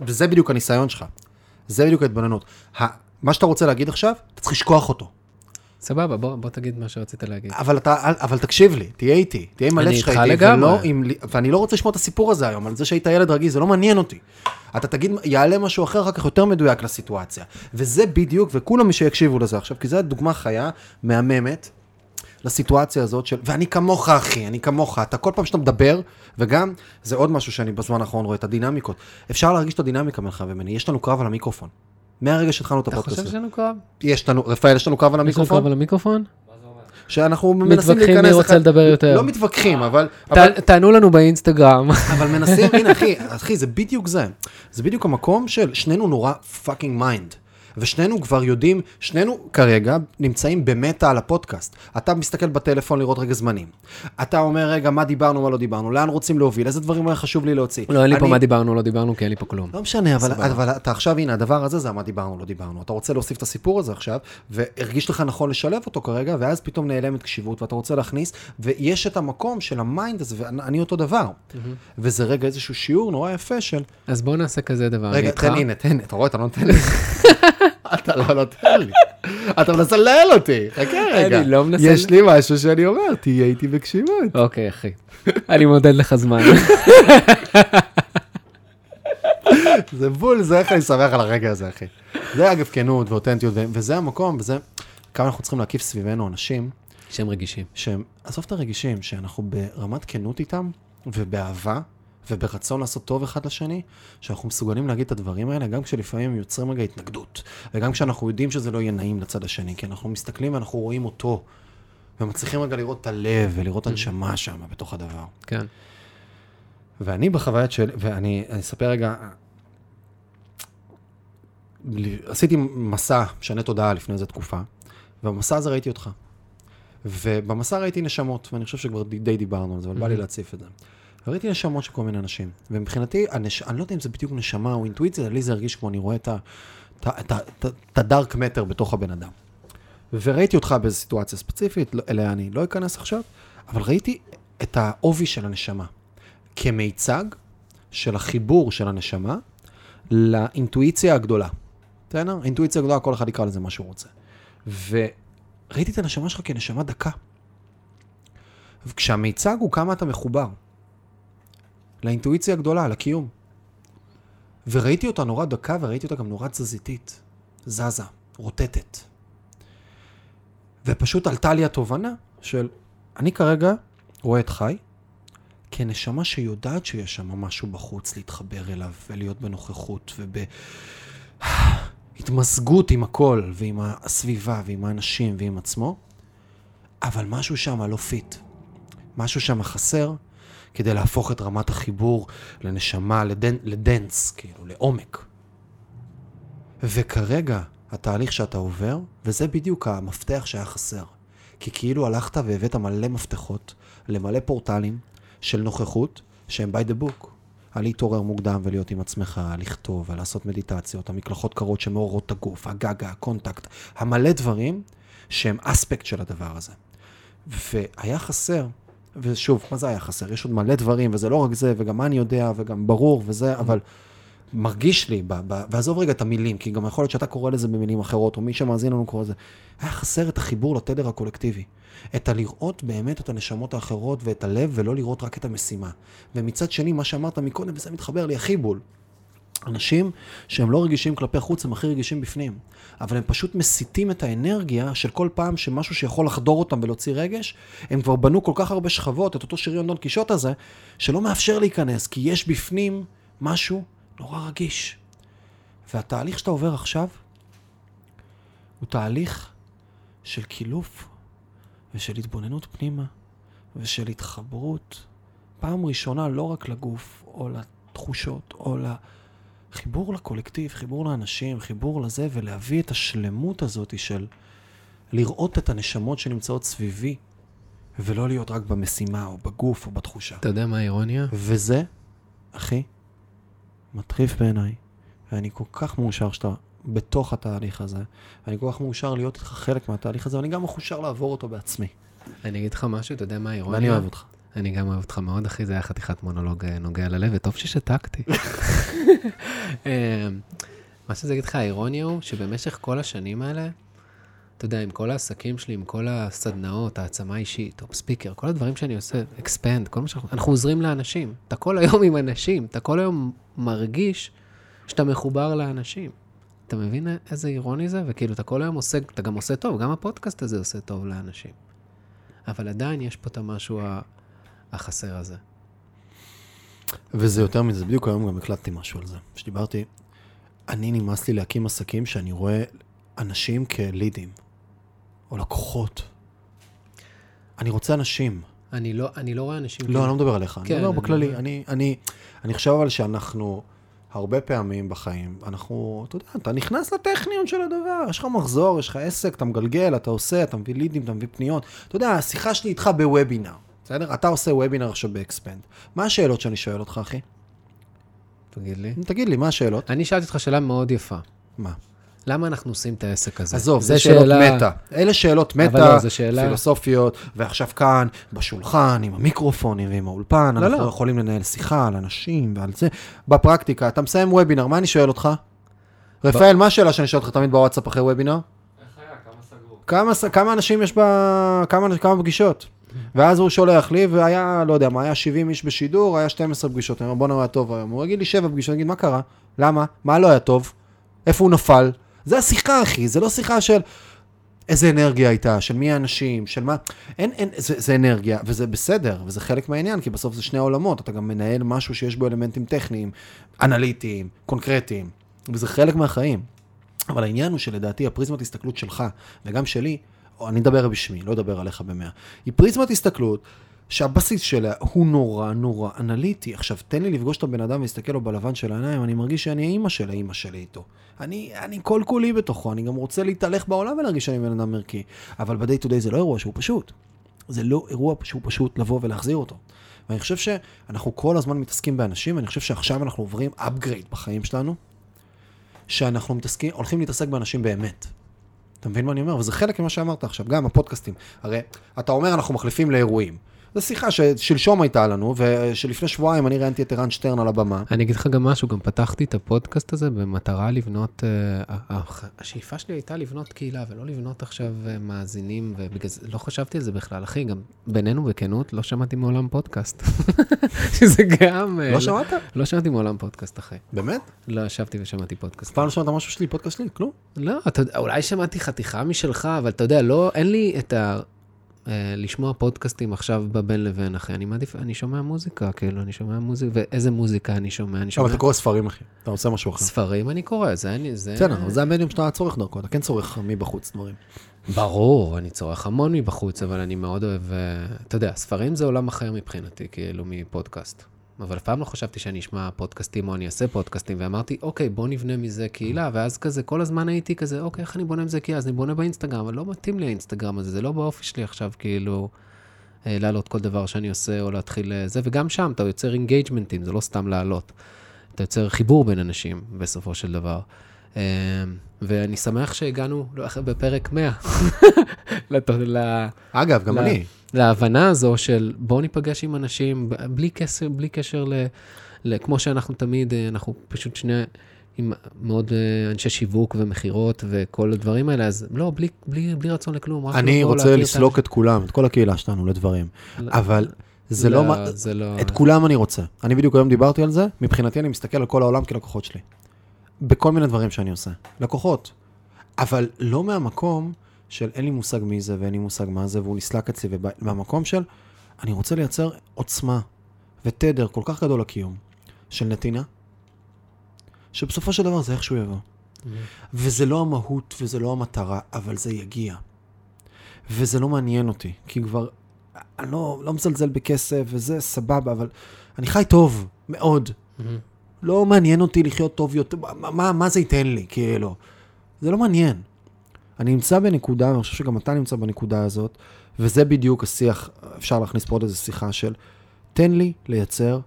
וזה בדיוק הניסיון שלך, זה בדיוק ההתבוננות. מה שאתה רוצה להגיד עכשיו, אתה צריך לשכוח אותו. סבבה, בוא, בוא תגיד מה שרצית להגיד. אבל, אתה, אבל תקשיב לי, תהיה איתי, תהיה עם אני הלב שלך איתך איתי, לגמרי. ולא עם, ואני לא רוצה לשמוע את הסיפור הזה היום, על זה שהיית ילד רגיל, זה לא מעניין אותי. אתה תגיד, יעלה משהו אחר, אחר כך יותר מדויק לסיטואציה. וזה בדיוק, וכולם מי שיקשיבו לזה עכשיו, כי זו דוגמה חיה, מהממת, לסיטואציה הזאת של, ואני כמוך אחי, אני כמוך, אתה כל פעם שאתה מדבר, וגם, זה עוד משהו שאני בזמן האחרון רואה, את הדינמיקות. אפשר להרגיש את הדינמיקה בינך ומני, יש לנו קרב על המיקרופון. מהרגע שהתחלנו את אתה הפודקאסט. חושב הזה. שיש לנו קרב? יש לנו, רפאל, יש לנו קרב על יש לנו קרב המיקרופון? על המיקרופון? שאנחנו מנסים להיכנס... מתווכחים מי רוצה לדבר יותר. לא מתווכחים, אבל... תענו לנו באינסטגרם. אבל מנסים, הנה אחי, אחי, זה בדיוק זה. זה בדיוק המקום של שנינו נורא fucking mind. ושנינו כבר יודעים, שנינו כרגע נמצאים במטה על הפודקאסט. אתה מסתכל בטלפון לראות רגע זמנים. אתה אומר, רגע, מה דיברנו, מה לא דיברנו, לאן רוצים להוביל, איזה דברים היה חשוב לי להוציא. לא, אין לי פה מה דיברנו, לא דיברנו, כי אין לי פה כלום. לא משנה, אבל. אבל אתה עכשיו, הנה, הדבר הזה זה מה דיברנו, לא דיברנו. אתה רוצה להוסיף את הסיפור הזה עכשיו, והרגיש לך נכון לשלב אותו כרגע, ואז פתאום נעלמת קשיבות, ואתה רוצה להכניס, ויש את המקום של ה mind הזה, ואני אותו דבר. וזה רגע איזשהו שיעור נורא יפה של, אז בואו נעשה כזה דבר. רגע. תן, הנה, תן, אתה רואה, אתה לא נותן לי. אתה לא נותן לי. אתה מנסה לנהל אותי, חכה רגע. אני לא מנסה יש לי משהו שאני אומר, תהיה איתי בקשיבות. אוקיי, אחי. אני מודד לך זמן. זה בול, זה איך אני שמח על הרגע הזה, אחי. זה אגב כנות ואותנטיות, וזה המקום, וזה כמה אנחנו צריכים להקיף סביבנו אנשים שהם רגישים. שהם, עזוב את הרגישים, שאנחנו ברמת כנות איתם, ובאהבה, וברצון לעשות טוב אחד לשני, שאנחנו מסוגלים להגיד את הדברים האלה, גם כשלפעמים יוצרים רגע התנגדות, וגם כשאנחנו יודעים שזה לא יהיה נעים לצד השני, כי אנחנו מסתכלים ואנחנו רואים אותו, ומצליחים רגע לראות את הלב ולראות את הנשמה שם בתוך הדבר. כן. ואני בחוויית שלי, ואני אני אספר רגע, עשיתי מסע משנה תודעה לפני איזה תקופה, ובמסע הזה ראיתי אותך. ובמסע ראיתי נשמות, ואני חושב שכבר די דיברנו על זה, אבל בא לי להציף את זה. וראיתי נשמות של כל מיני אנשים. ומבחינתי, הנש... אני לא יודע אם זה בדיוק נשמה או אינטואיציה, לי זה הרגיש כמו אני רואה את הדארק מטר בתוך הבן אדם. וראיתי אותך באיזו סיטואציה ספציפית, לא- אליה אני לא אכנס עכשיו, אבל ראיתי את העובי של הנשמה. כמיצג של החיבור של הנשמה לאינטואיציה הגדולה. בסדר? אינטואיציה גדולה, כל אחד יקרא לזה מה שהוא רוצה. וראיתי את הנשמה שלך כנשמה דקה. וכשהמיצג הוא כמה אתה מחובר. לאינטואיציה הגדולה, לקיום. וראיתי אותה נורא דקה, וראיתי אותה גם נורא תזזיתית. זזה, רוטטת. ופשוט עלתה לי התובנה של, אני כרגע רואה את חי כנשמה שיודעת שיש שם משהו בחוץ להתחבר אליו ולהיות בנוכחות ובהתמזגות עם הכל ועם הסביבה ועם האנשים ועם עצמו, אבל משהו שם לא פיט. משהו שם חסר כדי להפוך את רמת החיבור לנשמה, ל den, ל dense, כאילו, לעומק. וכרגע התהליך שאתה עובר, וזה בדיוק המפתח שהיה חסר. כי כאילו הלכת והבאת מלא מפתחות למלא פורטלים של נוכחות שהם by the book. על להתעורר מוקדם ולהיות עם עצמך, לכתוב, לעשות מדיטציות, המקלחות קרות שמעוררות את הגוף, הגגה, הקונטקט, המלא דברים שהם אספקט של הדבר הזה. והיה חסר, ושוב, מה זה היה חסר? יש עוד מלא דברים, וזה לא רק זה, וגם מה אני יודע, וגם ברור, וזה, אבל מרגיש לי, ב, ב, ועזוב רגע את המילים, כי גם יכול להיות שאתה קורא לזה במילים אחרות, או מי שמאזין לנו קורא לזה, היה חסר את החיבור לתדר הקולקטיבי. את הלראות באמת את הנשמות האחרות ואת הלב, ולא לראות רק את המשימה. ומצד שני, מה שאמרת מקודם, וזה מתחבר לי הכי בול. אנשים שהם לא רגישים כלפי חוץ, הם הכי רגישים בפנים. אבל הם פשוט מסיטים את האנרגיה של כל פעם שמשהו שיכול לחדור אותם ולהוציא רגש, הם כבר בנו כל כך הרבה שכבות, את אותו שריון דון קישוט הזה, שלא מאפשר להיכנס, כי יש בפנים משהו נורא רגיש. והתהליך שאתה עובר עכשיו, הוא תהליך של קילוף ושל התבוננות פנימה ושל התחברות, פעם ראשונה לא רק לגוף או לתחושות או לחיבור לקולקטיב, חיבור לאנשים, חיבור לזה, ולהביא את השלמות הזאת של לראות את הנשמות שנמצאות סביבי, ולא להיות רק במשימה או בגוף או בתחושה. אתה יודע מה האירוניה? וזה, אחי, מטריף בעיניי, ואני כל כך מאושר שאתה בתוך התהליך הזה, ואני כל כך מאושר להיות איתך חלק מהתהליך הזה, ואני גם מאושר לעבור אותו בעצמי. אני אגיד לך משהו, אתה יודע מה האירוניה? ואני אוהב אותך. אני גם אוהב אותך מאוד, אחי, זה היה חתיכת מונולוג אה, נוגע ללב, וטוב ששתקתי. אה, מה שזה אגיד לך, האירוניה הוא שבמשך כל השנים האלה, אתה יודע, עם כל העסקים שלי, עם כל הסדנאות, העצמה אישית, או ספיקר, כל הדברים שאני עושה, אקספנד, כל מה שאנחנו, אנחנו עוזרים לאנשים. אתה כל היום עם אנשים, אתה כל היום מרגיש שאתה מחובר לאנשים. אתה מבין איזה אירוני זה? וכאילו, אתה כל היום עושה, אתה גם עושה טוב, גם הפודקאסט הזה עושה טוב לאנשים. אבל עדיין יש פה את המשהו ה- החסר הזה. וזה יותר מזה, בדיוק היום גם הקלטתי משהו על זה. שדיברתי, אני נמאס לי להקים עסקים שאני רואה אנשים כלידים, או לקוחות. אני רוצה אנשים. אני לא, אני לא רואה אנשים... לא, אני לא מדבר עליך, כן, אני מדבר בכללי. מבין. אני, אני, אני חושב אבל שאנחנו הרבה פעמים בחיים, אנחנו, אתה יודע, אתה נכנס לטכניון של הדבר, יש לך מחזור, יש לך עסק, אתה מגלגל, אתה עושה, אתה מביא לידים, אתה מביא פניות. אתה יודע, השיחה שלי איתך בוובינר, בסדר? אתה עושה וובינר עכשיו באקספנד. מה השאלות שאני שואל אותך, אחי? תגיד לי. תגיד לי, מה השאלות? אני שאלתי אותך שאלה מאוד יפה. מה? למה אנחנו עושים את העסק הזה? עזוב, זה זה שאלות שאלה- מטה. אלה שאלות מטה, לא, שאלה- פילוסופיות, ועכשיו כאן, בשולחן, עם המיקרופונים ועם האולפן, לא, אנחנו לא. יכולים לנהל שיחה על אנשים ועל זה. בפרקטיקה, אתה מסיים וובינר, מה אני שואל אותך? רפאל, מה השאלה שאני שואל אותך תמיד בוואטסאפ אחרי וובינר? כמה, ס- כמה אנשים יש ב... כמה, כמה פגישות? ואז הוא שולח לי, והיה, לא יודע מה, היה 70 איש בשידור, היה 12 פגישות. אני אומר, בואנה, הוא היה טוב היום. הוא יגיד לי 7 פגישות, אני אגיד, מה קרה? למה? מה לא היה טוב? איפה הוא נפל? זה השיחה, אחי, זה לא שיחה של איזה אנרגיה הייתה, של מי האנשים, של מה... אין, אין, זה, זה אנרגיה, וזה בסדר, וזה חלק מהעניין, כי בסוף זה שני העולמות, אתה גם מנהל משהו שיש בו אלמנטים טכניים, אנליטיים, קונקרטיים, וזה חלק מהחיים. אבל העניין הוא שלדעתי הפריזמת הסתכלות שלך, וגם שלי, או אני אדבר בשמי, לא אדבר עליך במאה, היא פריזמת הסתכלות שהבסיס שלה הוא נורא נורא אנליטי. עכשיו, תן לי לפגוש את הבן אדם ולהסתכל לו בלבן של העיניים, אני מרגיש שאני האימא של האימא שלי איתו. אני, אני כל כולי בתוכו, אני גם רוצה להתהלך בעולם ולהרגיש שאני בן אדם ערכי. אבל ב-day to day זה לא אירוע שהוא פשוט. זה לא אירוע שהוא פשוט לבוא ולהחזיר אותו. ואני חושב שאנחנו כל הזמן מתעסקים באנשים, ואני חושב שעכשיו אנחנו עוברים upgrade בחיים שלנו, שאנחנו מתעסקים, הולכים להתעסק באנשים באמת. אתה מבין מה אני אומר? וזה חלק ממה שאמרת עכשיו, גם הפודקאסטים. הרי אתה אומר אנחנו מחליפים לאירועים. זו שיחה ששלשום הייתה לנו, ושלפני שבועיים אני ראיינתי את ערן שטרן על הבמה. אני אגיד לך גם משהו, גם פתחתי את הפודקאסט הזה במטרה לבנות, אה, הח- השאיפה שלי הייתה לבנות קהילה, ולא לבנות עכשיו אה, מאזינים, ובגלל זה לא חשבתי על זה בכלל. אחי, גם בינינו בכנות, לא שמעתי מעולם פודקאסט. שזה גם... אה, לא שמעת? לא שמעתי מעולם פודקאסט, אחי. באמת? לא ישבתי ושמעתי פודקאסט. פעם לא שמעת משהו שלי, פודקאסט שלי? כלום? לא, אולי שמעתי חתיכה משלך, אבל אתה יודע, לא, אין לי את ה... אה, לשמוע פודקאסטים עכשיו בבין לבין, אחי. אני מעדיף, אני שומע מוזיקה, כאילו, אני שומע מוזיקה, ואיזה מוזיקה אני שומע? אני שומע אתה קורא ספרים, אחי. אתה עושה משהו אחר. ספרים, אני קורא, זה אני, זה... בסדר, אבל זה המדיום שאתה צורך דרכו, אתה כן צורך מבחוץ דברים. ברור, אני צורך המון מבחוץ, אבל אני מאוד אוהב, אה, אתה יודע, ספרים זה עולם אחר מבחינתי, כאילו, מפודקאסט. אבל אף פעם לא חשבתי שאני אשמע פודקאסטים או אני אעשה פודקאסטים, ואמרתי, אוקיי, בוא נבנה מזה קהילה, ואז כזה, כל הזמן הייתי כזה, אוקיי, איך אני בונה מזה קהילה? אז אני בונה באינסטגרם, אבל לא מתאים לי האינסטגרם הזה, זה לא באופי שלי עכשיו, כאילו, אה, להעלות כל דבר שאני עושה, או להתחיל אה, זה, וגם שם אתה יוצר אינגייג'מנטים, זה לא סתם להעלות. אתה יוצר חיבור בין אנשים, בסופו של דבר. אה, ואני שמח שהגענו לא, בפרק 100 לת- ל- אגב, גם. אני. להבנה הזו של בואו ניפגש עם אנשים בלי קשר, בלי קשר ל, ל... כמו שאנחנו תמיד, אה, אנחנו פשוט שני עם מאוד אה, אנשי שיווק ומכירות וכל הדברים האלה, אז לא, בלי, בלי, בלי רצון לכלום. אני רוצה להכיר את לסלוק את כולם, את כל הקהילה שלנו לדברים. האנשים. אבל זה לא... מה- זה לא... את כולם אני רוצה. אני בדיוק היום דיברתי על זה, מבחינתי אני מסתכל על כל העולם כלקוחות שלי. בכל מיני דברים שאני עושה. לקוחות. אבל לא מהמקום של אין לי מושג מי זה ואין לי מושג מה זה, והוא נסלק אצלי, מהמקום של אני רוצה לייצר עוצמה ותדר כל כך גדול לקיום של נתינה, שבסופו של דבר זה איכשהו יבוא. וזה לא המהות וזה לא המטרה, אבל זה יגיע. וזה לא מעניין אותי, כי כבר, אני לא, לא מזלזל בכסף וזה סבבה, אבל אני חי טוב, מאוד. לא מעניין אותי לחיות טוב יותר, מה, מה, מה זה ייתן לי, כאילו? זה לא מעניין. אני נמצא בנקודה, ואני חושב שגם אתה נמצא בנקודה הזאת, וזה בדיוק השיח, אפשר להכניס פה עוד איזו שיחה של, תן לי לייצר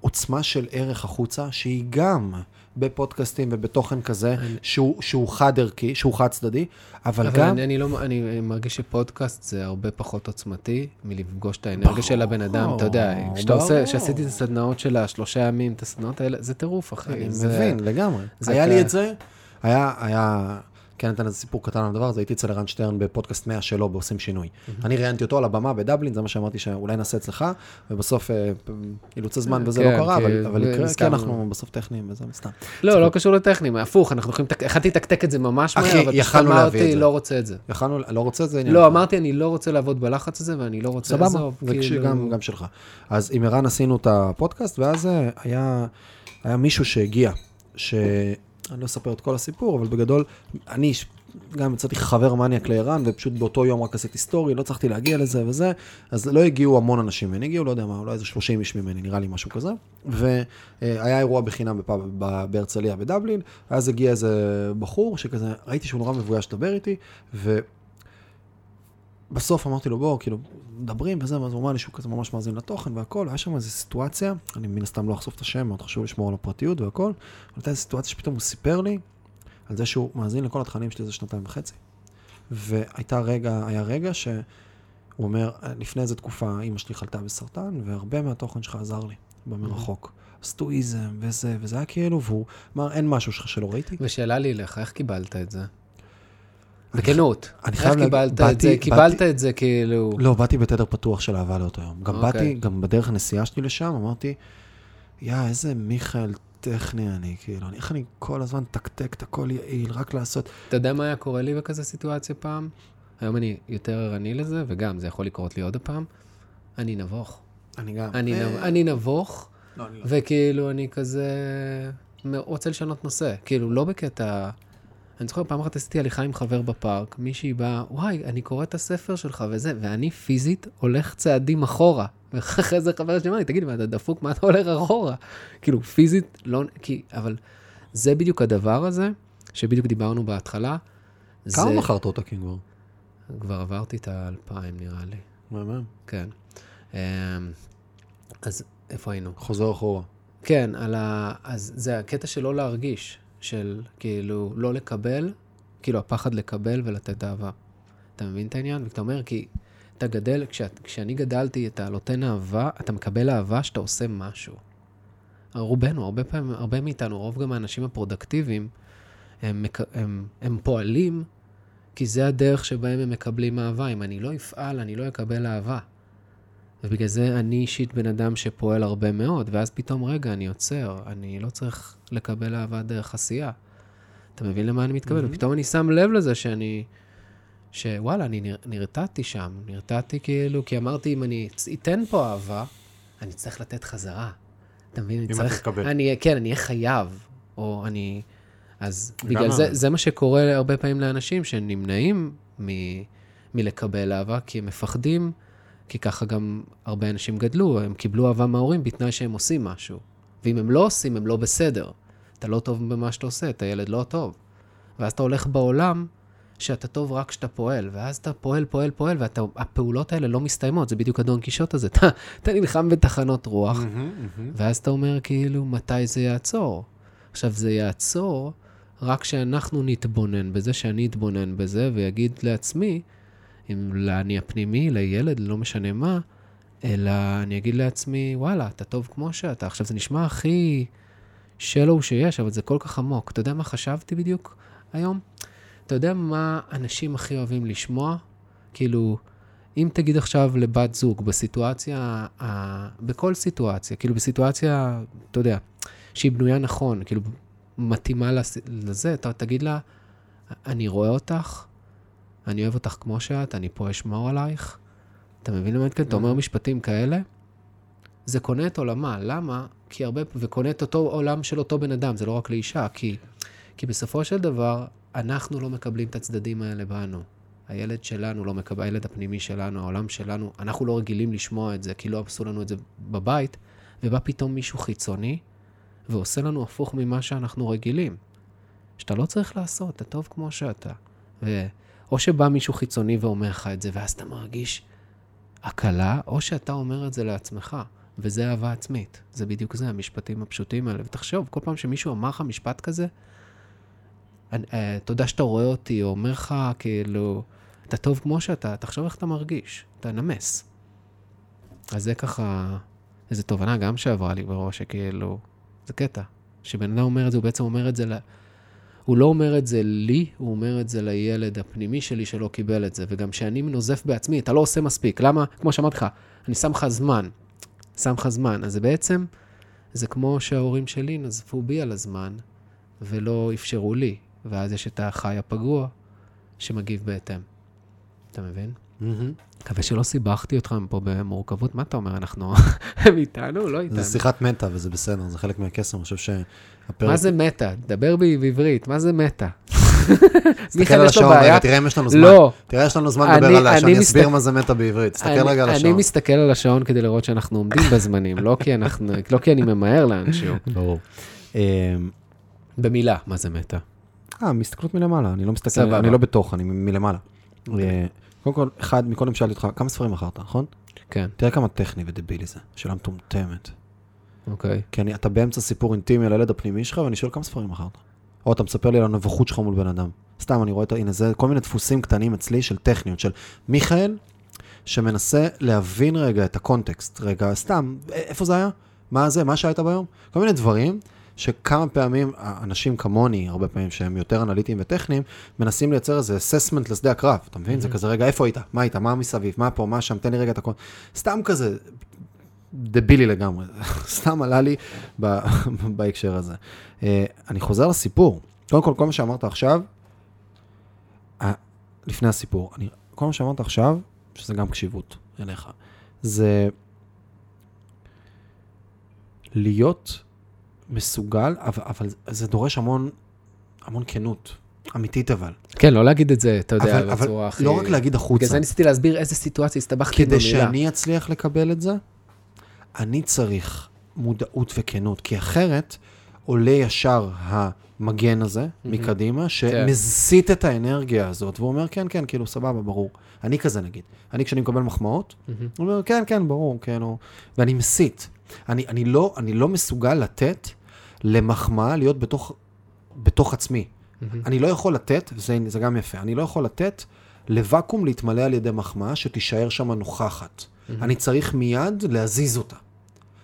עוצמה של ערך החוצה, שהיא גם בפודקאסטים ובתוכן כזה, אני- שהוא, שהוא חד ערכי, שהוא חד צדדי, אבל, אבל גם... אני, אני, לא, אני מרגיש שפודקאסט זה הרבה פחות עוצמתי מלפגוש את האנרגיה ברור, של הבן אדם. אתה יודע, כשאתה עושה. כשעשיתי את הסדנאות של השלושה ימים, את הסדנאות האלה, זה טירוף, אחי. אני זה, מבין, לגמרי. זה היה כ- לי את זה, היה, היה, כן, נתן איזה סיפור קטן על הדבר הזה, הייתי אצל ערן שטרן בפודקאסט 100 שלו, בעושים שינוי. אני ראיינתי אותו על הבמה בדבלין, זה מה שאמרתי שאולי נעשה אצלך, ובסוף אה, אילוצי זמן וזה כן, לא קרה, כי- אבל- יקרה, כי. אנחנו בסוף טכניים וזה סתם. לא, לא קשור לטכניים, הפוך, אנחנו יכולים, יכלתי לתקתק את זה ממש אחי, מהר, אבל פשוט יכלנו להביא את אמרתי, זה. לא רוצה את זה. יכלנו, לא רוצה את זה. לא. אמרתי, אני לא רוצה לעבוד בלחץ הזה, ואני לא רוצה סבבה, לעזוב. זה כאילו- גם, גם שלך. אז עם ערן עשינו את הפודקאסט, ואז אה, היה, היה מישהו שהגיע, שאני לא אספר את כל הסיפור, אבל בגדול, אני גם יצאתי חבר מניאק לערן, ופשוט באותו יום רק עשיתי סטורי, לא הצלחתי להגיע לזה וזה, אז לא הגיעו המון אנשים ממני, הגיעו, לא יודע מה, אולי איזה 30 איש ממני, נראה לי משהו כזה. והיה אירוע בחינם בהרצליה בדבלין, ואז הגיע איזה בחור שכזה, ראיתי שהוא נורא מבויש לדבר איתי, ו... בסוף אמרתי לו, בוא, כאילו, מדברים וזה, ואז הוא אמר לי שהוא כזה ממש מאזין לתוכן והכל, היה שם איזו סיטואציה, אני מן הסתם לא אחשוף את השם, מאוד חשוב לשמור על הפרטיות והכל, אבל הייתה איזו סיטואציה שפתאום הוא סיפר לי על זה שהוא מאזין לכל התכנים שלי איזה שנתיים וחצי. והייתה רגע, היה רגע שהוא אומר, לפני איזה תקופה אימא שלי חלתה בסרטן, והרבה מהתוכן שלך עזר לי במרחוק. סטואיזם וזה, וזה היה כאילו, והוא אמר, אין משהו שלך שלא ראיתי. ושאלה לי אליך, איך קיבלת את זה? בכנות. אני איך קיבלת את זה? קיבלת את זה כאילו... לא, באתי בתדר פתוח של אהבה לאותו יום. גם אוקיי. באתי, גם בדרך הנסיעה שלי לשם, אמרתי, יא, איזה מיכאל טכני אני, כאילו, איך אני כל הזמן מתקתק את הכל יעיל, רק לעשות... אתה יודע מה היה קורה לי בכזה סיטואציה פעם? היום אני יותר ערני לזה, וגם זה יכול לקרות לי עוד פעם. אני נבוך. אני גם... אני, אה, נב... אני נבוך, לא, אני לא. וכאילו אני כזה רוצה לשנות נושא. כאילו, לא בקטע... אני זוכר, פעם אחת עשיתי הליכה עם חבר בפארק, מישהי באה, וואי, אני קורא את הספר שלך וזה, ואני פיזית הולך צעדים אחורה. ואחרי זה חבר שלי אמר לי, תגיד, מה, אתה דפוק? מה אתה הולך אחורה? כאילו, פיזית, לא... כי... אבל זה בדיוק הדבר הזה, שבדיוק דיברנו בהתחלה. כמה זה- מכרת אותה קינגור? כבר עברתי את האלפיים, נראה לי. מהמם. כן. אמ, אז איפה היינו? חוזר אחורה. כן, על ה... אז זה הקטע של לא להרגיש, של כאילו לא לקבל, כאילו הפחד לקבל ולתת אהבה. אתה מבין את העניין? ואתה אומר, כי אתה גדל, כשאת, כשאני גדלתי, אתה נותן אהבה, אתה מקבל אהבה שאתה עושה משהו. רובנו, הרבה פעמים, הרבה מאיתנו, רוב גם האנשים הפרודקטיביים, הם, הם, הם פועלים כי זה הדרך שבהם הם מקבלים אהבה. אם אני לא אפעל, אני לא אקבל אהבה. ובגלל זה אני אישית בן אדם שפועל הרבה מאוד, ואז פתאום, רגע, אני עוצר, אני לא צריך לקבל אהבה דרך עשייה. אתה מבין למה אני מתכוון? Mhm. ופתאום אני שם לב לזה שאני... שוואלה, אני נר- נרתעתי שם, נרתעתי כאילו, כי אמרתי, אם אני אתן פה אהבה, אני צריך לתת חזרה. אתה מבין? אני אם צריך... אתה תקבל. אני, כן, אני אהיה חייב, או אני... אז בגלל זה, זה מה שקורה הרבה פעמים לאנשים שנמנעים מ, מלקבל אהבה, כי הם מפחדים, כי ככה גם הרבה אנשים גדלו, הם קיבלו אהבה מההורים בתנאי שהם עושים משהו. ואם הם לא עושים, הם לא בסדר. אתה לא טוב במה שאתה עושה, אתה ילד לא טוב. ואז אתה הולך בעולם שאתה טוב רק כשאתה פועל, ואז אתה פועל, פועל, פועל, והפעולות האלה לא מסתיימות, זה בדיוק הדון קישוט הזה. אתה, אתה נלחם בתחנות רוח, מהמם, מהמם. ואז אתה אומר, כאילו, מתי זה יעצור? עכשיו, זה יעצור רק כשאנחנו נתבונן בזה, שאני אתבונן בזה, ויגיד לעצמי, אם לאני הפנימי, לילד, לא משנה מה, אלא אני אגיד לעצמי, וואלה, אתה טוב כמו שאתה. עכשיו, זה נשמע הכי שלו שיש, אבל זה כל כך עמוק. אתה יודע מה חשבתי בדיוק היום? אתה יודע מה אנשים הכי אוהבים לשמוע? כאילו, אם תגיד עכשיו לבת זוג בסיטואציה, ה- בכל סיטואציה, כאילו בסיטואציה, אתה יודע, שהיא בנויה נכון, כאילו מתאימה לזה, אתה תגיד לה, אני רואה אותך, אני אוהב אותך כמו שאת, אני פה אשמור עלייך. אתה מבין למה? אתה אומר משפטים כאלה, זה קונה את עולמה. למה? כי הרבה, וקונה את אותו עולם של אותו בן אדם, זה לא רק לאישה, כי, כי בסופו של דבר, אנחנו לא מקבלים את הצדדים האלה בנו. הילד שלנו לא מקבל, הילד הפנימי שלנו, העולם שלנו, אנחנו לא רגילים לשמוע את זה, כי לא עשו לנו את זה בבית, ובא פתאום מישהו חיצוני, ועושה לנו הפוך ממה שאנחנו רגילים. שאתה לא צריך לעשות, אתה טוב כמו שאתה. ו... או שבא מישהו חיצוני ואומר לך את זה, ואז אתה מרגיש הקלה, או שאתה אומר את זה לעצמך, וזה אהבה עצמית. זה בדיוק זה, המשפטים הפשוטים האלה. ותחשוב, כל פעם שמישהו אמר לך משפט כזה, אה, תודה שאתה רואה אותי, או אומר לך, כאילו, אתה טוב כמו שאתה, תחשוב איך אתה מרגיש, אתה נמס. אז זה ככה, איזו תובנה גם שעברה לי בראש, שכאילו, זה קטע. שבן אדם אומר את זה, הוא בעצם אומר את זה ל... הוא לא אומר את זה לי, הוא אומר את זה לילד הפנימי שלי שלא קיבל את זה. וגם כשאני נוזף בעצמי, אתה לא עושה מספיק. למה? כמו שאמרתי לך, אני שם לך זמן. שם לך זמן. אז זה בעצם, זה כמו שההורים שלי נזפו בי על הזמן, ולא אפשרו לי. ואז יש את החי הפגוע שמגיב בהתאם. אתה מבין? מקווה שלא סיבכתי אותך פה במורכבות. מה אתה אומר? אנחנו... הם איתנו? לא איתנו. זה שיחת מטה וזה בסדר, זה חלק מהקסם, אני חושב שהפרק... מה זה מטה? דבר בעברית, מה זה מטה? תסתכל על השעון. רגע, תראה אם יש לנו זמן. לא, תראה, יש לנו זמן אני- לדבר עליה, אני שאני אסביר מה זה מטה בעברית. תסתכל אני- רגע על אני השעון. מסתכל על השעון כדי לראות שאנחנו עומדים בזמנים, לא כי לא אני ממהר לאנשהו. ברור. אה, במילה, מה זה מטה? אה, מהסתכלות מלמעלה, אני לא מסתכל. אני לא בתוך, אני מלמעלה. קודם כל, אחד, מקודם שאלתי אותך, כמה ספרים מכרת, נכון? כן, תראה כמה טכני ודבילי זה, שאלה מטומטמת. אוקיי. כי אני, אתה באמצע סיפור אינטימי על הילד הפנימי שלך, ואני שואל כמה ספרים מכרת. או אתה מספר לי על הנבוכות שלך מול בן אדם. סתם, אני רואה את ה... הנה, זה כל מיני דפוסים קטנים אצלי של טכניות, של מיכאל, שמנסה להבין רגע את הקונטקסט. רגע, סתם, איפה זה היה? מה זה? מה שהיית ביום? כל מיני דברים שכמה פעמים, אנשים כמוני, הרבה פעמים שהם יותר אנליטיים וטכניים, מנסים לייצר איזה אססמנט לשדה הקרב. אתה מבין? זה כזה, רגע, איפה היית? מה היית? מה מסביב? מה פה? מה שם? תן לי רגע את הכל. סתם כזה, דבילי לגמרי. סתם עלה לי בהקשר הזה. אה, אני חוזר לסיפור. קודם כל, כל מה שאמרת עכשיו, אה, לפני הסיפור, אני, כל מה שאמרת עכשיו, שזה גם קשיבות אליך, זה להיות מסוגל, אבל, אבל זה דורש המון, המון כנות, אמיתית אבל. כן, לא להגיד את זה, אתה יודע, אבל, אבל בצורה הכי... לא רק להגיד בגלל החוצה, זה ניסיתי להסביר איזה סיטואציה הסתבכתי כדי במילה. שאני אצליח לקבל את זה, אני צריך מודעות וכנות, כי אחרת עולה ישר המגן הזה מקדימה, שמסיט את האנרגיה הזאת, והוא אומר, כן, כן, כאילו, סבבה, ברור. אני כזה נגיד. אני, כשאני מקבל מחמאות, מהמם. הוא אומר, כן, כן, ברור, כן, או... ואני מסית. אני, אני, לא, אני לא מסוגל לתת למחמאה להיות בתוך, בתוך עצמי. מהמם. אני לא יכול לתת, זה, זה גם יפה, אני לא יכול לתת לוואקום להתמלא על ידי מחמאה שתישאר שם נוכחת. אני צריך מיד להזיז אותה.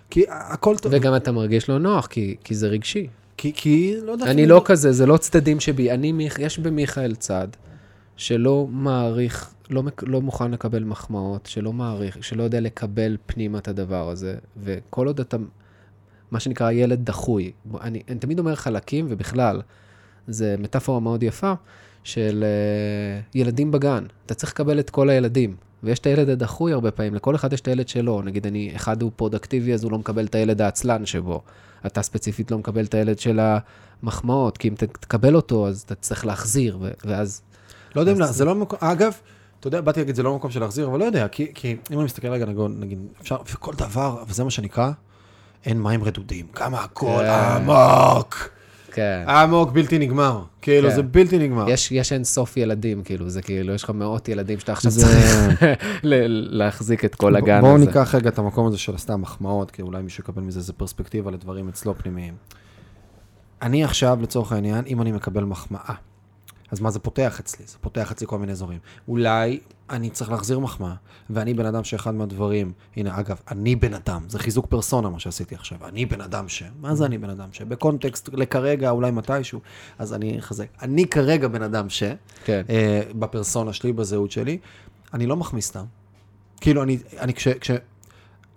כי הכל טוב, וגם אתה מרגיש לא נוח, כי, כי זה רגשי. כי, כי לא יודע... אני לא כזה, זה לא צדדים שבי. אני, יש במיכאל צד שלא מעריך, לא, לא מוכן לקבל מחמאות, שלא מעריך, שלא יודע לקבל פנימה את הדבר הזה. וכל עוד אתה, מה שנקרא ילד דחוי, אני, אני תמיד אומר חלקים, ובכלל, זה מטאפורה מאוד יפה של uh, ילדים בגן. אתה צריך לקבל את כל הילדים. ויש את הילד הדחוי הרבה פעמים, לכל אחד יש את הילד שלו. נגיד, אני, אחד הוא פרודקטיבי, אז הוא לא מקבל את הילד העצלן שבו. אתה ספציפית לא מקבל את הילד של המחמאות, כי אם ת- תקבל אותו, אז אתה צריך להחזיר, ואז... לא יודע אם, זה לא מקום, אגב, אתה יודע, באתי להגיד, זה לא מקום של להחזיר, אבל לא יודע, כי, כי אם אני מסתכל רגע, נגיד, אפשר, וכל דבר, וזה מה שנקרא, אין מים רדודים, כמה הכל כן. עמוק, כן. עמוק, בלתי נגמר, כאילו, כן. זה בלתי נגמר. יש, יש אין סוף ילדים, כאילו, זה כאילו, יש לך מאות ילדים שאתה עכשיו זה- צריך ל- להחזיק את כל הגן בואו הזה. ניקח רגע את המקום הזה של סתם מחמאות, כי אולי מישהו יקבל מזה איזה פרספקטיבה לדברים אצלו פנימיים. אני עכשיו, לצורך העניין, אם אני מקבל מחמאה, אז מה זה פותח אצלי? זה פותח אצלי כל מיני אזורים. אולי אני צריך להחזיר מחמאה, ואני בן אדם שאחד מהדברים, הנה, אגב, אני בן אדם, זה חיזוק פרסונה מה שעשיתי עכשיו, אני בן אדם ש... מה זה אני בן אדם ש? בקונטקסט, לכרגע, אולי מתישהו, אז אני אחזק. אני כרגע בן אדם ש... כן. אה, בפרסונה שלי, בזהות שלי, אני לא מחמיא סתם. כאילו, אני, אני כש... כש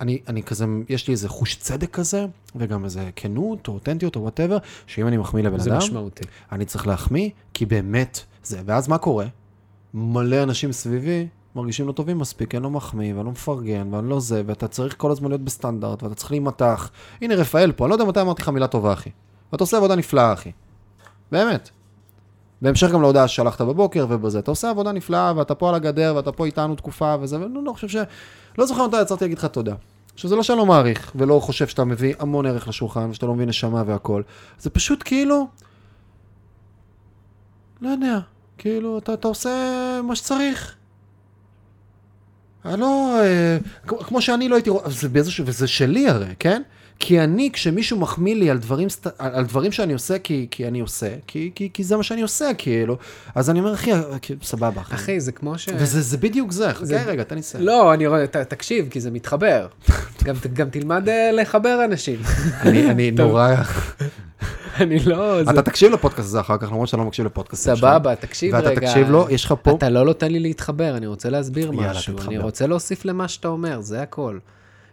אני, אני כזה, יש לי איזה חוש צדק כזה, וגם איזה כנות, או אותנטיות, או whatever, שאם אני מחמיא לבן אדם זה, משמעותי. אני צריך להחמיא, כי באמת זה. ואז מה קורה? מלא אנשים סביבי מרגישים לא טובים מספיק, אני לא מחמיא, ואני לא מפרגן, ואני לא זה, ואתה צריך כל הזמן להיות בסטנדרט, ואתה צריך להימתח. הנה, רפאל פה, אני לא יודע מתי אמרתי לך מילה טובה, אחי. ואתה עושה עבודה נפלאה, אחי. באמת. בהמשך גם להודעה ששלחת בבוקר ובזה, אתה עושה עבודה נפלאה, ואתה פה על הגדר, ואתה פה איתנו תקופה, וזה, ואני לא חושב ש... לא זוכר מתי יצרתי להגיד לך תודה. שזה לא שאני לא מעריך, ולא חושב שאתה מביא המון ערך לשולחן, ושאתה לא מבין נשמה והכל. זה פשוט כאילו... לא יודע, כאילו, אתה, אתה עושה מה שצריך. אני לא... אה, כמו- שאני לא הייתי זה באיזשהו, וזה שלי הרי, כן? כי אני, כשמישהו מחמיא לי על דברים, על, על דברים שאני עושה כי, כי אני עושה, כי, כי, כי זה מה שאני עושה, כאילו, אז אני אומר, אחי, סבבה, אחי. אחי, זה כמו ש... וזה זה בדיוק זה, חכה זה- רגע, תן לי לסיים. לא, אני רואה, ת- תקשיב, כי זה מתחבר. גם, גם תלמד אה, לחבר אנשים. אני, אני. נורא... אני לא... זה- אתה תקשיב לפודקאסט הזה אחר כך, למרות שאתה לא מקשיב לפודקאסט שלך. סבבה, תקשיב רגע. ואתה תקשיב לו, יש לך פה... אתה לא נותן לי להתחבר, אני רוצה להסביר יאללה, משהו. תתחבר. אני רוצה להוסיף למה שאתה אומר, זה הכל.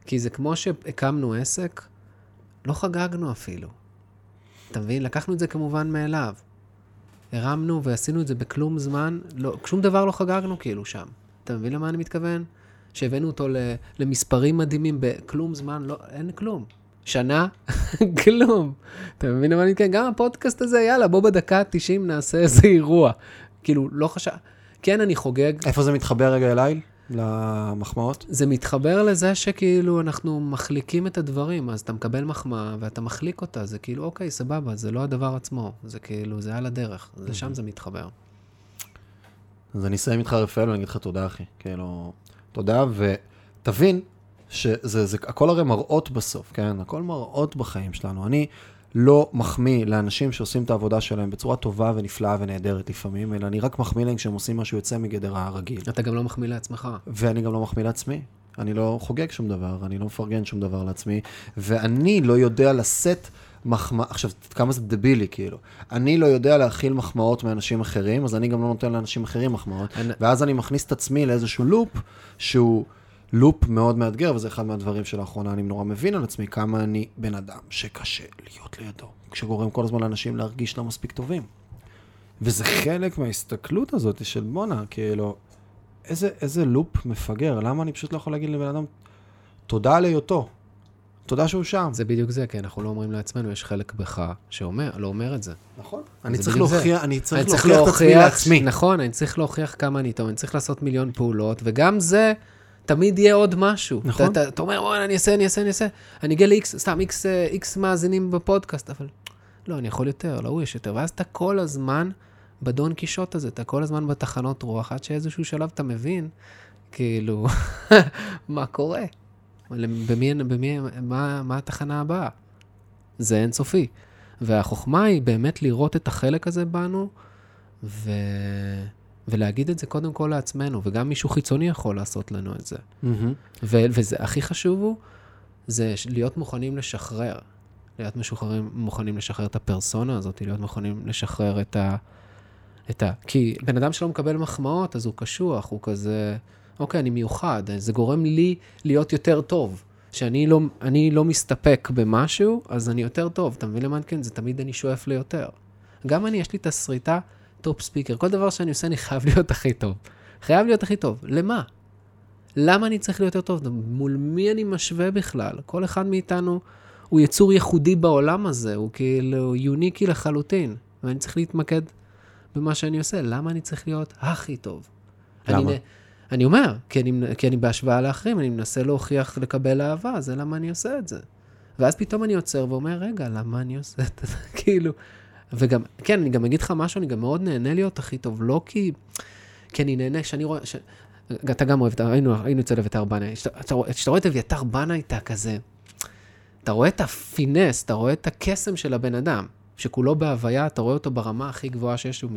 כי זה כמו שהקמנו עסק, לא חגגנו אפילו. אתה מבין? לקחנו את זה כמובן מאליו. הרמנו ועשינו את זה בכלום זמן, לא, שום דבר לא חגגנו כאילו שם. אתה מבין למה אני מתכוון? שהבאנו אותו למספרים מדהימים בכלום זמן, לא, אין כלום. שנה, כלום. אתה מבין מה אני מתכוון? גם הפודקאסט הזה, יאללה, בוא בדקה ה-90 נעשה איזה אירוע. כאילו, לא חשב... כן, אני חוגג. איפה זה מתחבר רגע אליי? למחמאות? זה מתחבר לזה שכאילו אנחנו מחליקים את הדברים, אז אתה מקבל מחמאה ואתה מחליק אותה, זה כאילו, אוקיי, סבבה, זה לא הדבר עצמו, זה כאילו, זה על הדרך, זה שם זה מתחבר. אז אני אסיים איתך רפאל ואני אגיד לך תודה, אחי. כאילו, תודה, ותבין שזה, זה, הכל הרי מראות בסוף, כן? הכל מראות בחיים שלנו. אני לא מחמיא לאנשים שעושים את העבודה שלהם בצורה טובה ונפלאה ונהדרת לפעמים, אלא אני רק מחמיא להם כשהם עושים משהו יוצא מגדר הרגיל. אתה גם לא מחמיא לעצמך. ואני גם לא מחמיא לעצמי. אני לא חוגג שום דבר, אני לא מפרגן שום דבר לעצמי, ואני לא יודע לשאת מחמאה, עכשיו, כמה זה דבילי, כאילו. אני לא יודע להכיל מחמאות מאנשים אחרים, אז אני גם לא נותן לאנשים אחרים מחמאות, אני- ואז אני מכניס את עצמי לאיזשהו לופ, שהוא לופ מאוד מאתגר, וזה אחד מהדברים שלאחרונה אני נורא מבין על עצמי, כמה אני בן אדם שקשה להיות לידו, שגורם כל הזמן לאנשים להרגיש לא מספיק טובים. וזה חלק מההסתכלות הזאת של בואנה, כאילו, איזה, איזה לופ מפגר, למה אני פשוט לא יכול להגיד לבן אדם, תודה על היותו, תודה שהוא שם. זה בדיוק זה, כי אנחנו לא אומרים לעצמנו, יש חלק בך שאומר, לא אומר את זה. נכון. אני צריך. להוכיח, אני צריך אני צריך להוכיח את עצמי לעצמי. נכון, אני צריך להוכיח כמה אני טוב, אני צריך לעשות מיליון פעולות, וגם זה, תמיד יהיה עוד משהו. נכון. אתה, אתה, אתה אומר, בוא'נה, אני אעשה, אני אעשה, אני אעשה. אני אגיע ל-X, סתם, X, אה, X מאזינים בפודקאסט, אבל לא, אני יכול יותר, להוא יש יותר. ואז אתה כל הזמן בדון קישוט הזה, אתה כל הזמן בתחנות רוח, עד שאיזשהו שלב אתה מבין, כאילו, מה קורה? במי, במי, מה, מה התחנה הבאה? זה אינסופי. והחוכמה היא באמת לראות את החלק הזה בנו, ו... ולהגיד את זה קודם כל לעצמנו, וגם מישהו חיצוני יכול לעשות לנו את זה. מהמם. ו- וזה הכי חשוב הוא, זה להיות מוכנים לשחרר. להיות משוחררים, מוכנים לשחרר את הפרסונה הזאת, להיות מוכנים לשחרר את ה... את ה... כי בן אדם שלא מקבל מחמאות, אז הוא קשוח, הוא כזה, אוקיי, אני מיוחד, זה גורם לי להיות יותר טוב. שאני לא, לא מסתפק במשהו, אז אני יותר טוב. אתה מבין למה כן? זה תמיד אני שואף ליותר. גם אני, יש לי תסריט הטופ ספיקר. כל דבר שאני עושה, אני חייב להיות הכי טוב. חייב להיות הכי טוב. למה? למה אני צריך להיות יותר טוב? מול מי אני משווה בכלל? כל אחד מאיתנו הוא יצור ייחודי בעולם הזה, הוא כאילו יוניקי לחלוטין, ואני צריך להתמקד במה שאני עושה. למה אני צריך להיות הכי טוב? למה? אני, אני אומר, כי אני, כי אני בהשוואה לאחרים, אני מנסה להוכיח לקבל אהבה, זה למה אני עושה את זה. ואז פתאום אני עוצר ואומר, רגע, למה אני עושה את זה? כאילו, וגם, כן, אני גם אגיד לך משהו, אני גם מאוד נהנה להיות הכי טוב, לא כי, כי אני נהנה, שאני רואה, ש... אתה גם אוהב, היינו, היינו אצל אביתר בנאי, כשאתה רואה- את אביתר בנאי, אתה כזה, אתה רואה את הפינס, אתה רואה את הקסם של הבן אדם, שכולו בהוויה, אתה רואה אותו ברמה הכי גבוהה שיש, הוא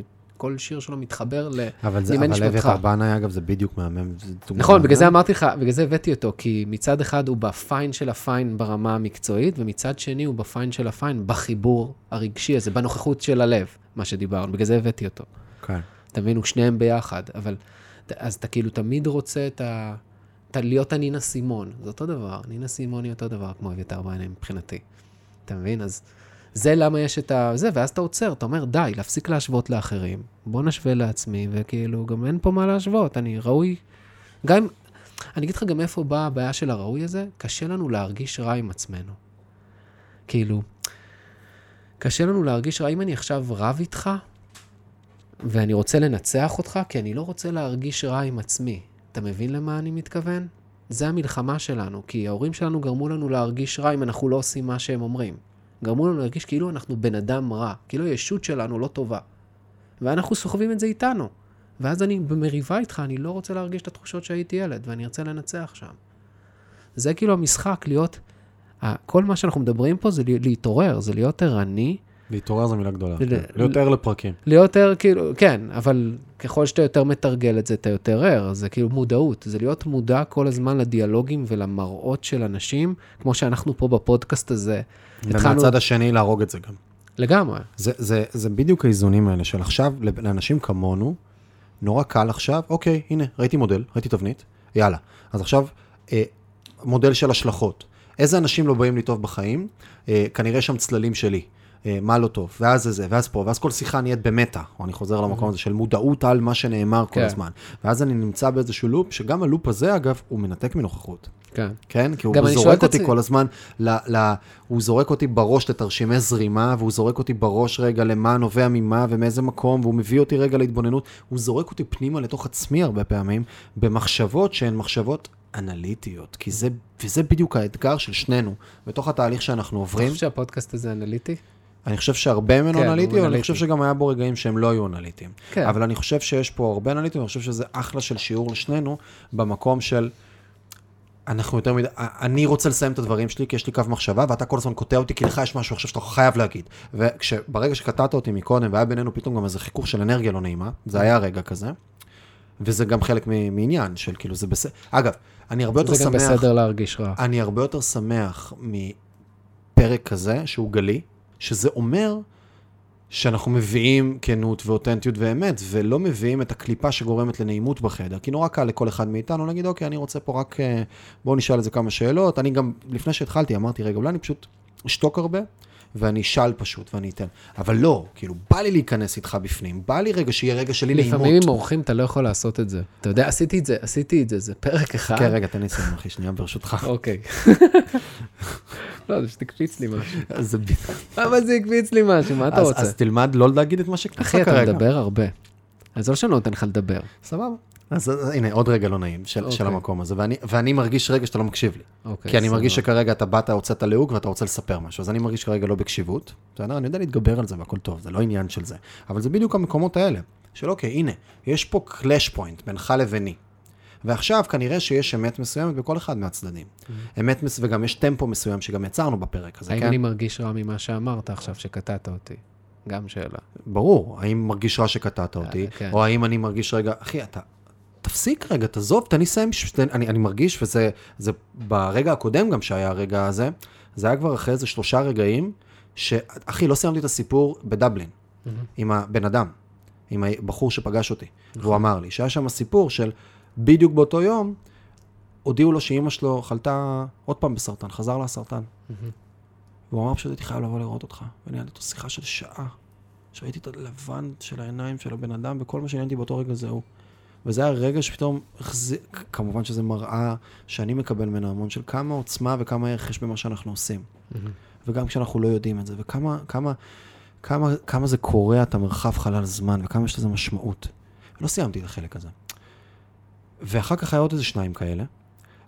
כל שיר שלו מתחבר ל... אבל זה, אבל נשמתך. אביתר בנאי, אגב, זה בדיוק מהמם. נכון, בגלל זה. אמרתי לך, בגלל זה הבאתי אותו, כי מצד אחד הוא בפיין של הפיין ברמה המקצועית, ומצד שני הוא בפיין של הפיין בחיבור הרגשי הזה, בנוכחות של הלב, מה שדיברנו, בגלל זה הבאתי אותו. כן. אתה מבין, הוא שניהם ביחד, אבל, אז אתה כאילו תמיד רוצה את ה... אתה להיות הנינה סימון, זה אותו דבר, נינה סימון היא אותו דבר כמו אביתר בעיניים מבחינתי. אתה מבין? אז זה למה יש את ה... זה, ואז אתה עוצר, אתה אומר, די, להפסיק להשוות לאחרים, בוא נשווה לעצמי, וכאילו, גם אין פה מה להשוות, אני ראוי... גם אם... אני אגיד לך גם איפה באה הבעיה של הראוי הזה, קשה לנו להרגיש רע עם עצמנו. כאילו, קשה לנו להרגיש רע, אם אני עכשיו רב איתך, ואני רוצה לנצח אותך, כי אני לא רוצה להרגיש רע עם עצמי. אתה מבין למה אני מתכוון? זה המלחמה שלנו, כי ההורים שלנו גרמו לנו להרגיש רע אם אנחנו לא עושים מה שהם אומרים. גרמו לנו להרגיש כאילו אנחנו בן אדם רע, כאילו הישות שלנו לא טובה. ואנחנו סוחבים את זה איתנו. ואז אני במריבה איתך, אני לא רוצה להרגיש את התחושות שהייתי ילד, ואני ארצה לנצח שם. זה כאילו המשחק, להיות... כל מה שאנחנו מדברים פה זה להתעורר, זה להיות ערני, להתעורר זו מילה גדולה. ל- כן. להיות ער לפרקים. להיות ער, כאילו, כן, אבל ככל שאתה יותר מתרגל את זה, אתה יותר ער, זה כאילו מודעות, זה להיות מודע כל הזמן לדיאלוגים ולמראות של אנשים, כמו שאנחנו פה בפודקאסט הזה. התחלנו- ומהצד השני להרוג את זה גם. לגמרי. זה, זה, זה בדיוק האיזונים האלה של עכשיו, לאנשים כמונו, נורא קל עכשיו, אוקיי, הנה, ראיתי מודל, ראיתי תבנית, יאללה. אז עכשיו, אה, מודל של השלכות. איזה אנשים לא באים לי טוב בחיים? אה, כנראה שם צללים שלי. אה, מה לא טוב, ואז זה זה, ואז פה, ואז כל שיחה נהיית במטה, או אני חוזר למקום הזה של מודעות על מה שנאמר כל כן. הזמן. ואז אני נמצא באיזשהו לופ, שגם הלופ הזה, אגב, הוא מנתק מנוכחות. כן. כן? כי הוא זורק אותי כל הזמן, ל, ל, הוא זורק אותי בראש לתרשימי זרימה, והוא זורק אותי בראש רגע למה נובע ממה ומאיזה מקום, והוא מביא אותי רגע להתבוננות. הוא זורק אותי פנימה לתוך עצמי הרבה פעמים, במחשבות שהן מחשבות אנליטיות, כי זה, וזה בדיוק האתגר של שנינו, בתוך התהליך שאנחנו אתה עוברים. חושב שהפודקאסט הזה אנליטי? אני חושב שהרבה ממנו כן, אנליטי, אבל אני. חושב שגם היה בו רגעים שהם לא היו אנליטיים. כן. אבל אני חושב שיש פה הרבה אנליטים, אני חושב שזה אחלה של שיעור לשנינו, במקום של... אנחנו יותר מדי, אני רוצה לסיים את הדברים שלי, כי יש לי קו מחשבה, ואתה כל הזמן קוטע אותי, כי לך יש משהו עכשיו שאתה חייב להגיד. וברגע שקטעת אותי מקודם, והיה בינינו פתאום גם איזה חיכוך של אנרגיה לא נעימה, זה היה רגע כזה, וזה גם חלק מעניין של כאילו, זה בסדר. אגב, אני הרבה יותר זה גם שמח... בסדר להרגיש רע. אני הרבה יותר שמח מפרק כזה, שהוא גלי, שזה אומר שאנחנו מביאים כנות ואותנטיות ואמת, ולא מביאים את הקליפה שגורמת לנעימות בחדר. כי נורא קל לכל אחד מאיתנו להגיד, אוקיי, אני רוצה פה רק, אה, בואו נשאל איזה כמה שאלות. אני גם, לפני שהתחלתי, אמרתי, רגע, אולי אני פשוט אשתוק הרבה, ואני אשאל פשוט, ואני אתן. אבל לא, כאילו, בא לי להיכנס איתך בפנים, בא לי רגע שיהיה רגע שלי נעימות. לפעמים עם אורחים אתה לא יכול לעשות את זה. אתה יודע, עשיתי את זה, עשיתי את זה, זה פרק אחד. כן, רגע, תן לי לסיים, אחי, שנייה, ברשותך. אוקיי. לא, זה פשוט הקפיץ לי משהו. אבל זה הקפיץ לי משהו, מה אתה רוצה? אז תלמד לא להגיד את מה שקרה אחי, אתה כרגע. מדבר הרבה. אז לא שאני לא נותן לך לדבר. סבבה. אז אז הנה, עוד רגע לא נעים של, של אוקיי. המקום הזה, ואני, ואני מרגיש רגע שאתה לא מקשיב לי. אוקיי, כי אני מרגיש סבבה. שכרגע אתה באת, הוצאת ליהוק ואתה רוצה לספר משהו, אז אני מרגיש כרגע לא בקשיבות. בסדר? אני יודע להתגבר על זה והכל טוב, זה לא עניין של זה. אבל זה בדיוק המקומות האלה, של אוקיי, הנה, יש פה קלאש פוינט בינך לביני. ועכשיו כנראה שיש אמת מסוימת בכל אחד מהצדדים. אמת מס... וגם יש טמפו מסוים שגם יצרנו בפרק הזה, האם כן? אני מרגיש רע ממה שאמרת עכשיו, שקטעת אותי? גם שאלה. ברור, האם מרגיש רע שקטעת אותי, כן. או האם אני מרגיש רגע, אחי, אתה, תפסיק רגע, תעזוב, תן לי לסיים, אני, אני מרגיש, וזה זה ברגע הקודם גם שהיה הרגע הזה, זה היה כבר אחרי איזה שלושה רגעים, שאחי, לא סיימתי את הסיפור בדבלין, עם הבן אדם, עם הבחור שפגש אותי, והוא אמר לי, שהיה שם סיפור של בדיוק באותו יום, הודיעו לו שאימא שלו חלתה עוד פעם בסרטן, חזר לה הסרטן. והוא אמר פשוט הייתי חייב לבוא לראות אותך. וניהלתי איתו שיחה של שעה, שראיתי את הלבן של העיניים של הבן אדם, וכל מה שעניין אותי באותו רגע זה הוא. וזה היה רגע שפתאום, החזיר, כמובן שזה מראה שאני מקבל ממנו המון של כמה עוצמה וכמה ערך יש במה שאנחנו עושים. וגם כשאנחנו לא יודעים את זה, וכמה כמה, כמה, כמה זה קורע את המרחב חלל זמן, וכמה יש לזה משמעות. לא סיימתי את החלק הזה. ואחר כך היה עוד איזה שניים כאלה,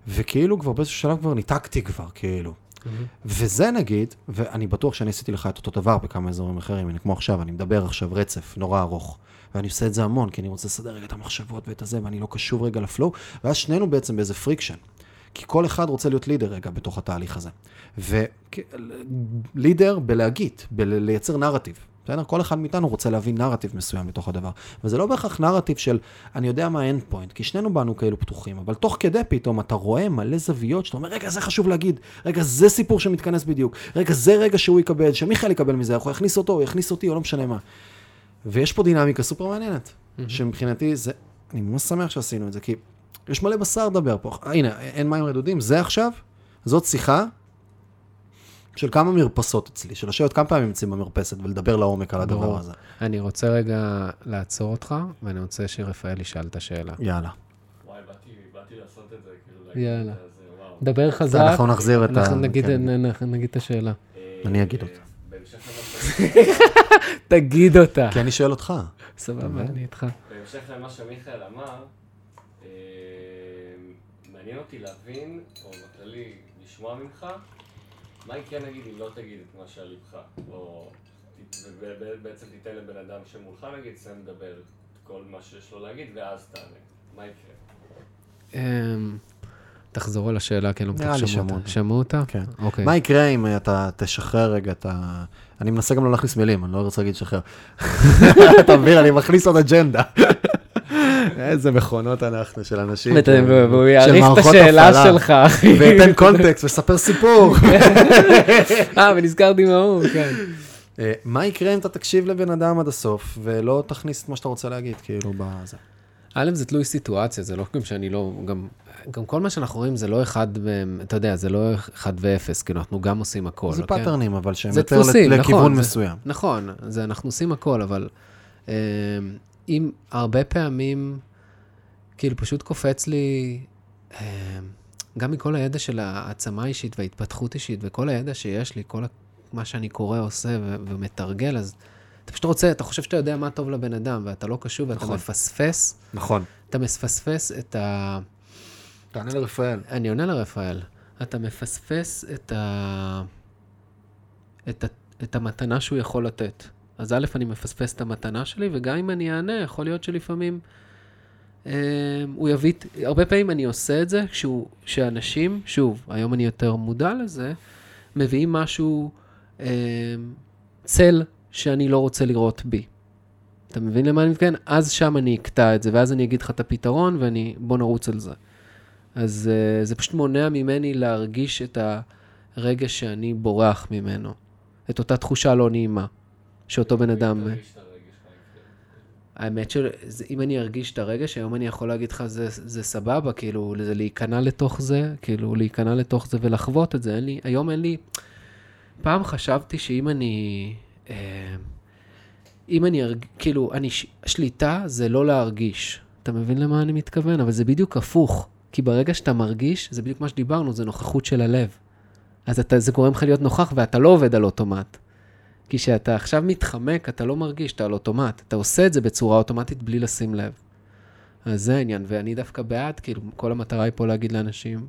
וכאילו כבר באיזשהו שלב כבר ניתקתי כבר, כאילו. וזה נגיד, ואני בטוח שאני עשיתי לך את אותו דבר בכמה אזורים אחרים, הנה כמו עכשיו, אני מדבר עכשיו רצף נורא ארוך, ואני עושה את זה המון, כי אני רוצה לסדר רגע את המחשבות ואת הזה, ואני לא קשוב רגע ל flow, ואז שנינו בעצם באיזה friction. כי כל אחד רוצה להיות leader רגע בתוך התהליך הזה. ו leader בלהגיד, בלייצר נרטיב. בסדר? כל אחד מאיתנו רוצה להביא נרטיב מסוים בתוך הדבר. וזה לא בהכרח נרטיב של, אני יודע מה האנד פוינט, כי שנינו באנו כאלו פתוחים, אבל תוך כדי פתאום אתה רואה מלא זוויות שאתה אומר, רגע, זה חשוב להגיד, רגע, זה סיפור שמתכנס בדיוק, רגע, זה רגע שהוא יקבל, שמיכאל יקבל מזה, הוא יכניס אותו, הוא יכניס אותי, או לא משנה מה. ויש פה דינמיקה סופר מעניינת, שמבחינתי זה, אני ממש שמח שעשינו את זה, כי יש מלא בשר לדבר פה. אה, הנה, אין מים רדודים, זה עכשיו, זאת שיחה של כמה מרפסות אצלי, של לשבת כמה פעמים אצלי במרפסת ולדבר לעומק על הדבר ברור. הזה. אני רוצה רגע לעצור אותך, ואני רוצה שרפאל ישאל את השאלה. יאללה. וואי, באתי, באתי לעשות את זה, כאילו, יאללה. דבר חזק, אנחנו נחזיר את ה... אנחנו נגיד- כן. נגיד את השאלה. אה, אני אגיד אותה. תגיד אותה. כי אני שואל אותך. סבבה, אני איתך. בהמשך למה שמיכאל אמר, אה, מעניין אותי להבין, או בכללי, לשמוע ממך, מה יקרה נגיד אם לא תגיד את מה שעל ליבך, או בעצם תיתן לבן אדם שמולך נגיד, סיים לדבר את כל מה שיש לו להגיד, ואז תענה. מה יקרה? תחזרו על השאלה, כי אני לא בטוח שמעו אותה. שמעו אותה? כן. אוקיי. מה יקרה אם אתה תשחרר רגע את ה... אני מנסה גם לא להכניס מילים, אני לא רוצה להגיד לשחרר. אתה מבין, אני מכניס עוד אג'נדה. איזה מכונות אנחנו של אנשים. והוא יעריך את השאלה. שלך, אחי. וייתן context וספר סיפור. אה, ונזכרתי מההוא, כן. אה, מה יקרה אם אתה תקשיב לבן אדם עד הסוף, ולא תכניס את מה שאתה רוצה להגיד, כאילו, בזה. א', זה תלוי סיטואציה, זה לא גם שאני לא, גם, גם כל מה שאנחנו רואים זה לא אחד, אתה יודע, זה לא אחד ואפס, כאילו, אנחנו גם עושים הכל, זה אוקיי? patternים, אבל שהם זה יותר דפוסים, לכ- לכיוון נכון, זה- מסוים. נכון, זה אנחנו עושים הכל, אבל אה, אם הרבה פעמים, כאילו פשוט קופץ לי, אה, גם מכל הידע של העצמה אישית וההתפתחות אישית, וכל הידע שיש לי, כל מה שאני קורא, עושה ו- ומתרגל, אז אתה פשוט רוצה, אתה חושב שאתה יודע מה טוב לבן אדם, ואתה לא קשוב, ואתה נכון. מפספס, נכון. אתה מפספס את ה... תענה לרפאל. אני עונה לרפאל. אתה מפספס את, ה... את, ה... את המתנה שהוא יכול לתת. אז א', אני מפספס את המתנה שלי, וגם אם אני אענה, יכול להיות שלפעמים אה, הוא יביא... הרבה פעמים אני עושה את זה כשהוא... שאנשים, שוב, היום אני יותר מודע לזה, מביאים משהו, אה, צל שאני לא רוצה לראות בי. אתה מבין למה אני מתכוון? אז שם אני אקטע את זה, ואז אני אגיד לך את הפתרון, ואני... בוא נרוץ על זה. אז uh, זה פשוט מונע ממני להרגיש את הרגש שאני בורח ממנו. את אותה תחושה לא נעימה, שאותו בן אדם... כן. האמת שאם אני ארגיש את הרגש, היום אני יכול להגיד לך, זה, זה סבבה, כאילו, זה להיכנע לתוך זה, כאילו, להיכנע לתוך זה ולחוות את זה. אין לי, היום אין לי... פעם חשבתי שאם אני... אה, אם אני ארג... כאילו, אני... שליטה זה לא להרגיש. אתה מבין למה אני מתכוון? אבל זה בדיוק הפוך. כי ברגע שאתה מרגיש, זה בדיוק מה שדיברנו, זה נוכחות של הלב. אז אתה, זה גורם לך להיות נוכח ואתה לא עובד על אוטומט. כי כשאתה עכשיו מתחמק, אתה לא מרגיש, אתה על אוטומט. אתה עושה את זה בצורה אוטומטית בלי לשים לב. אז זה העניין, ואני דווקא בעד, כאילו, כל המטרה היא פה להגיד לאנשים,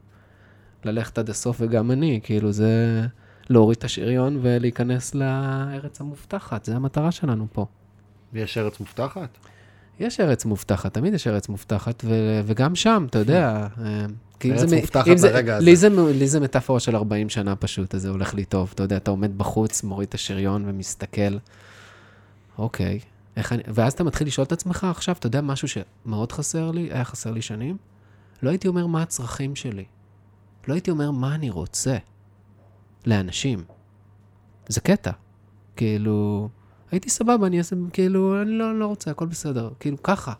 ללכת עד הסוף, וגם אני, כאילו, זה להוריד את השריון ולהיכנס לארץ המובטחת, זה המטרה שלנו פה. יש ארץ מובטחת? יש ארץ מובטחת, תמיד יש ארץ מובטחת, ו- וגם שם, אתה יודע. אה, כי ארץ זה מובטחת לרגע הזה. לי זה, לי זה מטאפורה של 40 שנה פשוט, אז זה הולך לי טוב. אתה יודע, אתה עומד בחוץ, מוריד את השריון ומסתכל. אוקיי, איך אני... ואז אתה מתחיל לשאול את עצמך עכשיו, אתה יודע משהו שמאוד חסר לי, היה חסר לי שנים? לא הייתי אומר מה הצרכים שלי. לא הייתי אומר מה אני רוצה לאנשים. זה קטע. כאילו, הייתי סבבה, אני אעשה, כאילו, אני לא, לא רוצה, הכל בסדר. כאילו, ככה.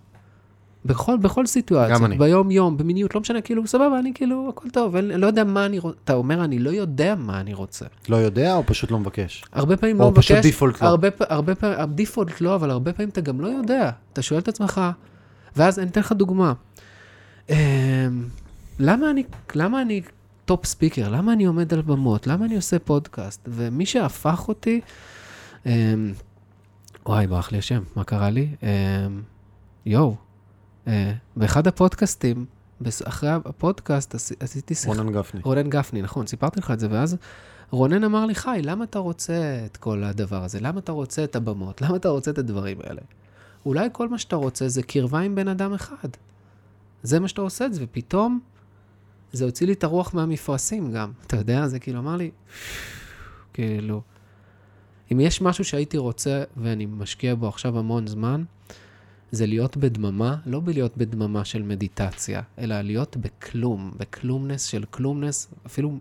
בכל, בכל סיטואציה. ביום-יום, במיניות, לא משנה, כאילו, סבבה, אני כאילו, הכל טוב, אני לא יודע מה אני רוצה. אתה אומר, אני לא יודע מה אני רוצה. לא יודע או פשוט לא מבקש? הרבה פעמים או לא מבקש... פשוט default לא. הרבה, הרבה פעמים, ה default לא, אבל הרבה פעמים אתה גם לא יודע. אתה שואל את עצמך, ואז אני אתן לך דוגמה. אמ, למה אני, למה אני top speaker? למה אני עומד על במות? למה אני עושה פודקאסט? ומי שהפך אותי... אמ, וואי, ברח לי השם, מה קרה לי? אמ, יואו, אה, באחד הפודקאסטים, אחרי הפודקאסט עשי- עשיתי שיחה. רונן גפני. רונן גפני, נכון, סיפרתי לך את זה, ואז רונן אמר לי, חי, למה אתה רוצה את כל הדבר הזה? למה אתה רוצה את הבמות? למה אתה רוצה את הדברים האלה? אולי כל מה שאתה רוצה זה קרבה עם בן אדם אחד. זה מה שאתה עושה את זה, ופתאום זה הוציא לי את הרוח מהמפרשים גם. אתה יודע, זה כאילו אמר לי, כאילו, אם יש משהו שהייתי רוצה ואני משקיע בו עכשיו המון זמן, זה להיות בדממה, לא בלהיות בדממה של מדיטציה, אלא להיות בכלום, בכלומנס של כלומנס, אפילו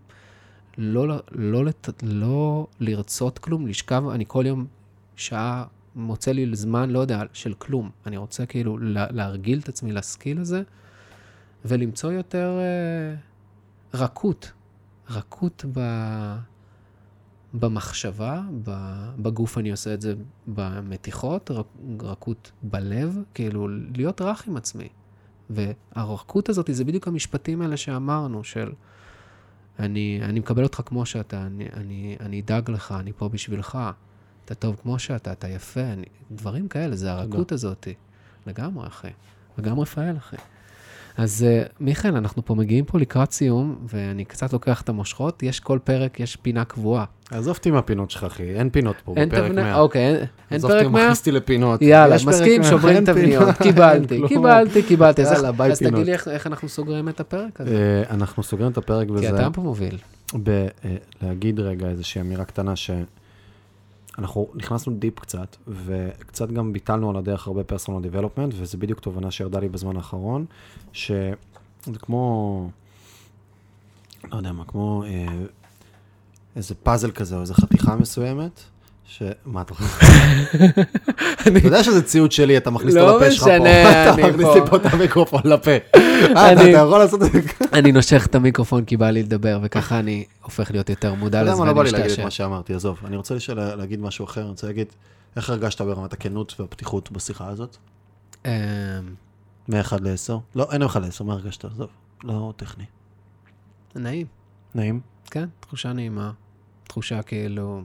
לא, לא, לא, לא לרצות כלום, לשכב, אני כל יום שעה מוצא לי זמן, לא יודע, של כלום. אני רוצה כאילו לה, להרגיל את עצמי לסקיל הזה, ולמצוא יותר אה, רכות, רכות ב... במחשבה, ב- בגוף אני עושה את זה במתיחות, רכות בלב, כאילו להיות רך עם עצמי. והרכות הזאת זה בדיוק המשפטים האלה שאמרנו, של אני, אני מקבל אותך כמו שאתה, אני, אני, אני אדאג לך, אני פה בשבילך, אתה טוב כמו שאתה, אתה יפה, אני, דברים כאלה, זה הרכות הזאת. לגמרי, אחי. וגם רפאל, אחי. אז uh, מיכאל, אנחנו פה מגיעים פה לקראת סיום, ואני קצת לוקח את המושכות. יש כל פרק, יש פינה קבועה. עזוב אותי מהפינות שלך, אחי, אין פינות פה אין בפרק תבנית, 100. אוקיי, אין- אין עזוב אותי, פרק הוא 100? מכניס אותי לפינות. יאללה, מסכים, 100, שוברים פינות. אין קיבלתי. קיבלתי, קיבלתי. אז יאללה, ביי אז תגיד פינות. לי איך- איך אנחנו סוגרים את הפרק הזה. אה, אנחנו סוגרים את הפרק כי בזה, אתה פה מוביל. בלהגיד רגע איזושהי אמירה קטנה שאנחנו נכנסנו deep קצת, וקצת גם ביטלנו על הדרך הרבה personal development, וזה בדיוק תובנה שירדה לי בזמן האחרון, שזה כמו, לא יודע מה, כמו אה, איזה פאזל כזה, או איזה חתיכה מסוימת. ש... מה אתה חושב? אתה יודע שזה ציוד שלי, אתה מכניס לא אותו לפה שלך פה. משנה, אני אתה מכניס פה. לי פה את המיקרופון לפה. אה, אתה יכול לעשות את זה אני נושך את המיקרופון כי בא לי לדבר, וככה אני הופך להיות יותר מודע אתה יודע לזה מה, לא בא לי להגיד את. מה שאמרתי, עזוב. אני רוצה להגיד משהו אחר, אני רוצה להגיד, איך הרגשת ברמת הכנות והפתיחות בשיחה הזאת? אמ, מ-1 ל-10? לא, אין 1 ל-10, מה הרגשת? עזוב, לא טכני. נעים. נעים? כן, תחושה נעימה. תחושה כאילו...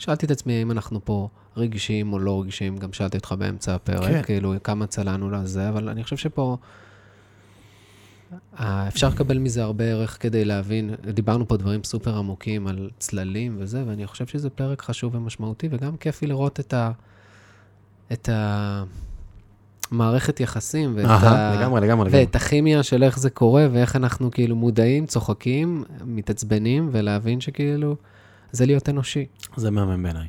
שאלתי את עצמי אם אנחנו פה רגישים או לא רגישים, גם שאלתי אותך באמצע הפרק, כן. כאילו, כמה צלענו לזה, אבל אני חושב שפה... אה, אפשר לקבל מזה הרבה ערך כדי להבין, דיברנו פה דברים סופר עמוקים על צללים וזה, ואני חושב שזה פרק חשוב ומשמעותי, וגם כיף לי לראות את ה... את ה... מערכת יחסים ואת אהה, ה... לגמרי, לגמרי, לגמרי. ואת הכימיה של איך זה קורה, ואיך אנחנו כאילו מודעים, צוחקים, מתעצבנים, ולהבין שכאילו, זה להיות אנושי. זה מהמם בעיניי.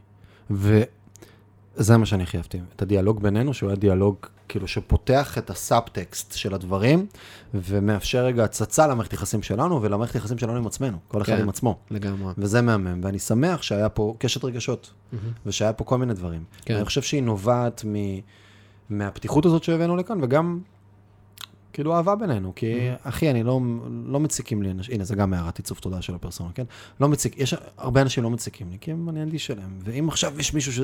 וזה מה שאני הכי אהבתי. את הדיאלוג בינינו, שהוא היה דיאלוג כאילו שפותח את הסאבטקסט של הדברים, ומאפשר רגע הצצה למערכת יחסים שלנו ולמערכת יחסים שלנו עם עצמנו, כל אחד כן. עם עצמו. לגמרי. וזה מהמם, ואני שמח שהיה פה קשת רגשות, ושהיה פה כל מיני דברים. כן. אני חושב שהיא נובעת מ... מהפתיחות הזאת שהבאנו לכאן, וגם כאילו אהבה בינינו, כי אחי, אני לא, לא מציקים לי אנשים, הנה, זה גם הערת עיצוב תודעה של הפרסונה, כן? לא מציק, יש הרבה אנשים לא מציקים לי, כי הם, אני אנדיש שלהם, ואם עכשיו יש מישהו ש...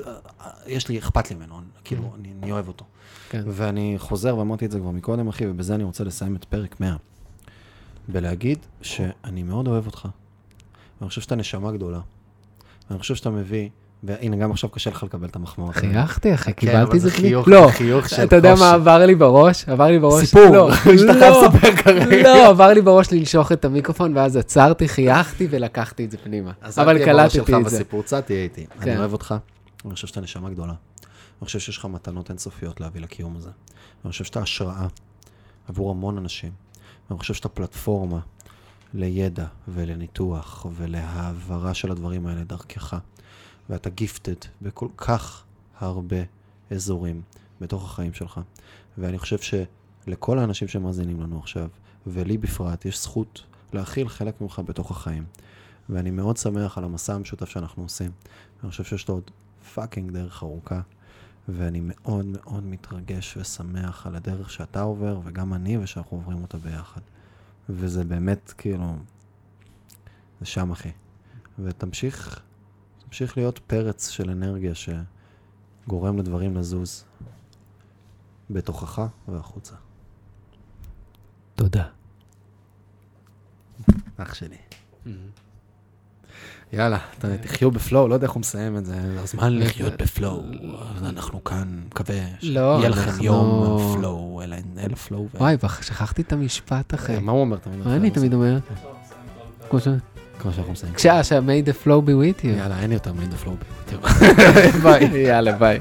יש לי, אכפת לי ממנו, כאילו, אני, אני אוהב אותו. כן. ואני חוזר, ואמרתי את זה כבר מקודם, אחי, ובזה אני רוצה לסיים את פרק 100. ולהגיד שאני מאוד אוהב אותך. ואני חושב שאתה נשמה גדולה. ואני חושב שאתה מביא, והנה, גם עכשיו קשה לך לקבל את המחמאות. חייכתי, אחי, כן, קיבלתי אבל את זה זה פנים. חיוך- לא, חיוך של אתה יודע חושך. מה עבר לי בראש? עבר לי בראש... סיפור, לא, שאתה חייב לא, לספר כרגע. לא, עבר לי בראש לנשוך את המיקרופון, ואז עצרתי, חייכתי ולקחתי את זה פנימה. אז אבל קלטתי את זה. בסיפור, צד תהיה איתי. כן. אני אוהב אותך, אני חושב שאתה נשמה גדולה. אני חושב שיש לך מתנות אינסופיות להביא לקיום הזה. אני חושב שאתה השראה עבור המון אנשים. אני חושב שאתה פלטפורמה לידע ולניתוח ולהעברה של הדברים האלה דרכך. ואתה gifted בכל כך הרבה אזורים בתוך החיים שלך. ואני חושב שלכל האנשים שמאזינים לנו עכשיו, ולי בפרט, יש זכות להכיל חלק ממך בתוך החיים. ואני מאוד שמח על המסע המשותף שאנחנו עושים. אני חושב שיש לו עוד fucking דרך ארוכה, ואני מאוד מאוד מתרגש ושמח על הדרך שאתה עובר, וגם אני, ושאנחנו עוברים אותה ביחד. וזה באמת, כאילו, זה שם, אחי. ותמשיך, תמשיך להיות פרץ של אנרגיה שגורם לדברים לזוז בתוכך והחוצה. תודה. אח שלי. יאללה, ת- תחיו בפלואו, לא יודע איך הוא מסיים את זה, זה הזמן לחיות בפלואו. אז אנחנו כאן, מקווה לא, שיהיה לכם יום פלואו, אלא אל פלואו. וואי, שכחתי את המשפט, אחי. מה הוא אומר תמיד? מה אני תמיד אומר? כמו ש... כמו שאנחנו מסיימים. כשה, שה- may the flow be with you. יאללה, אין יותר מדי פלואו. ביי. יאללה, ביי.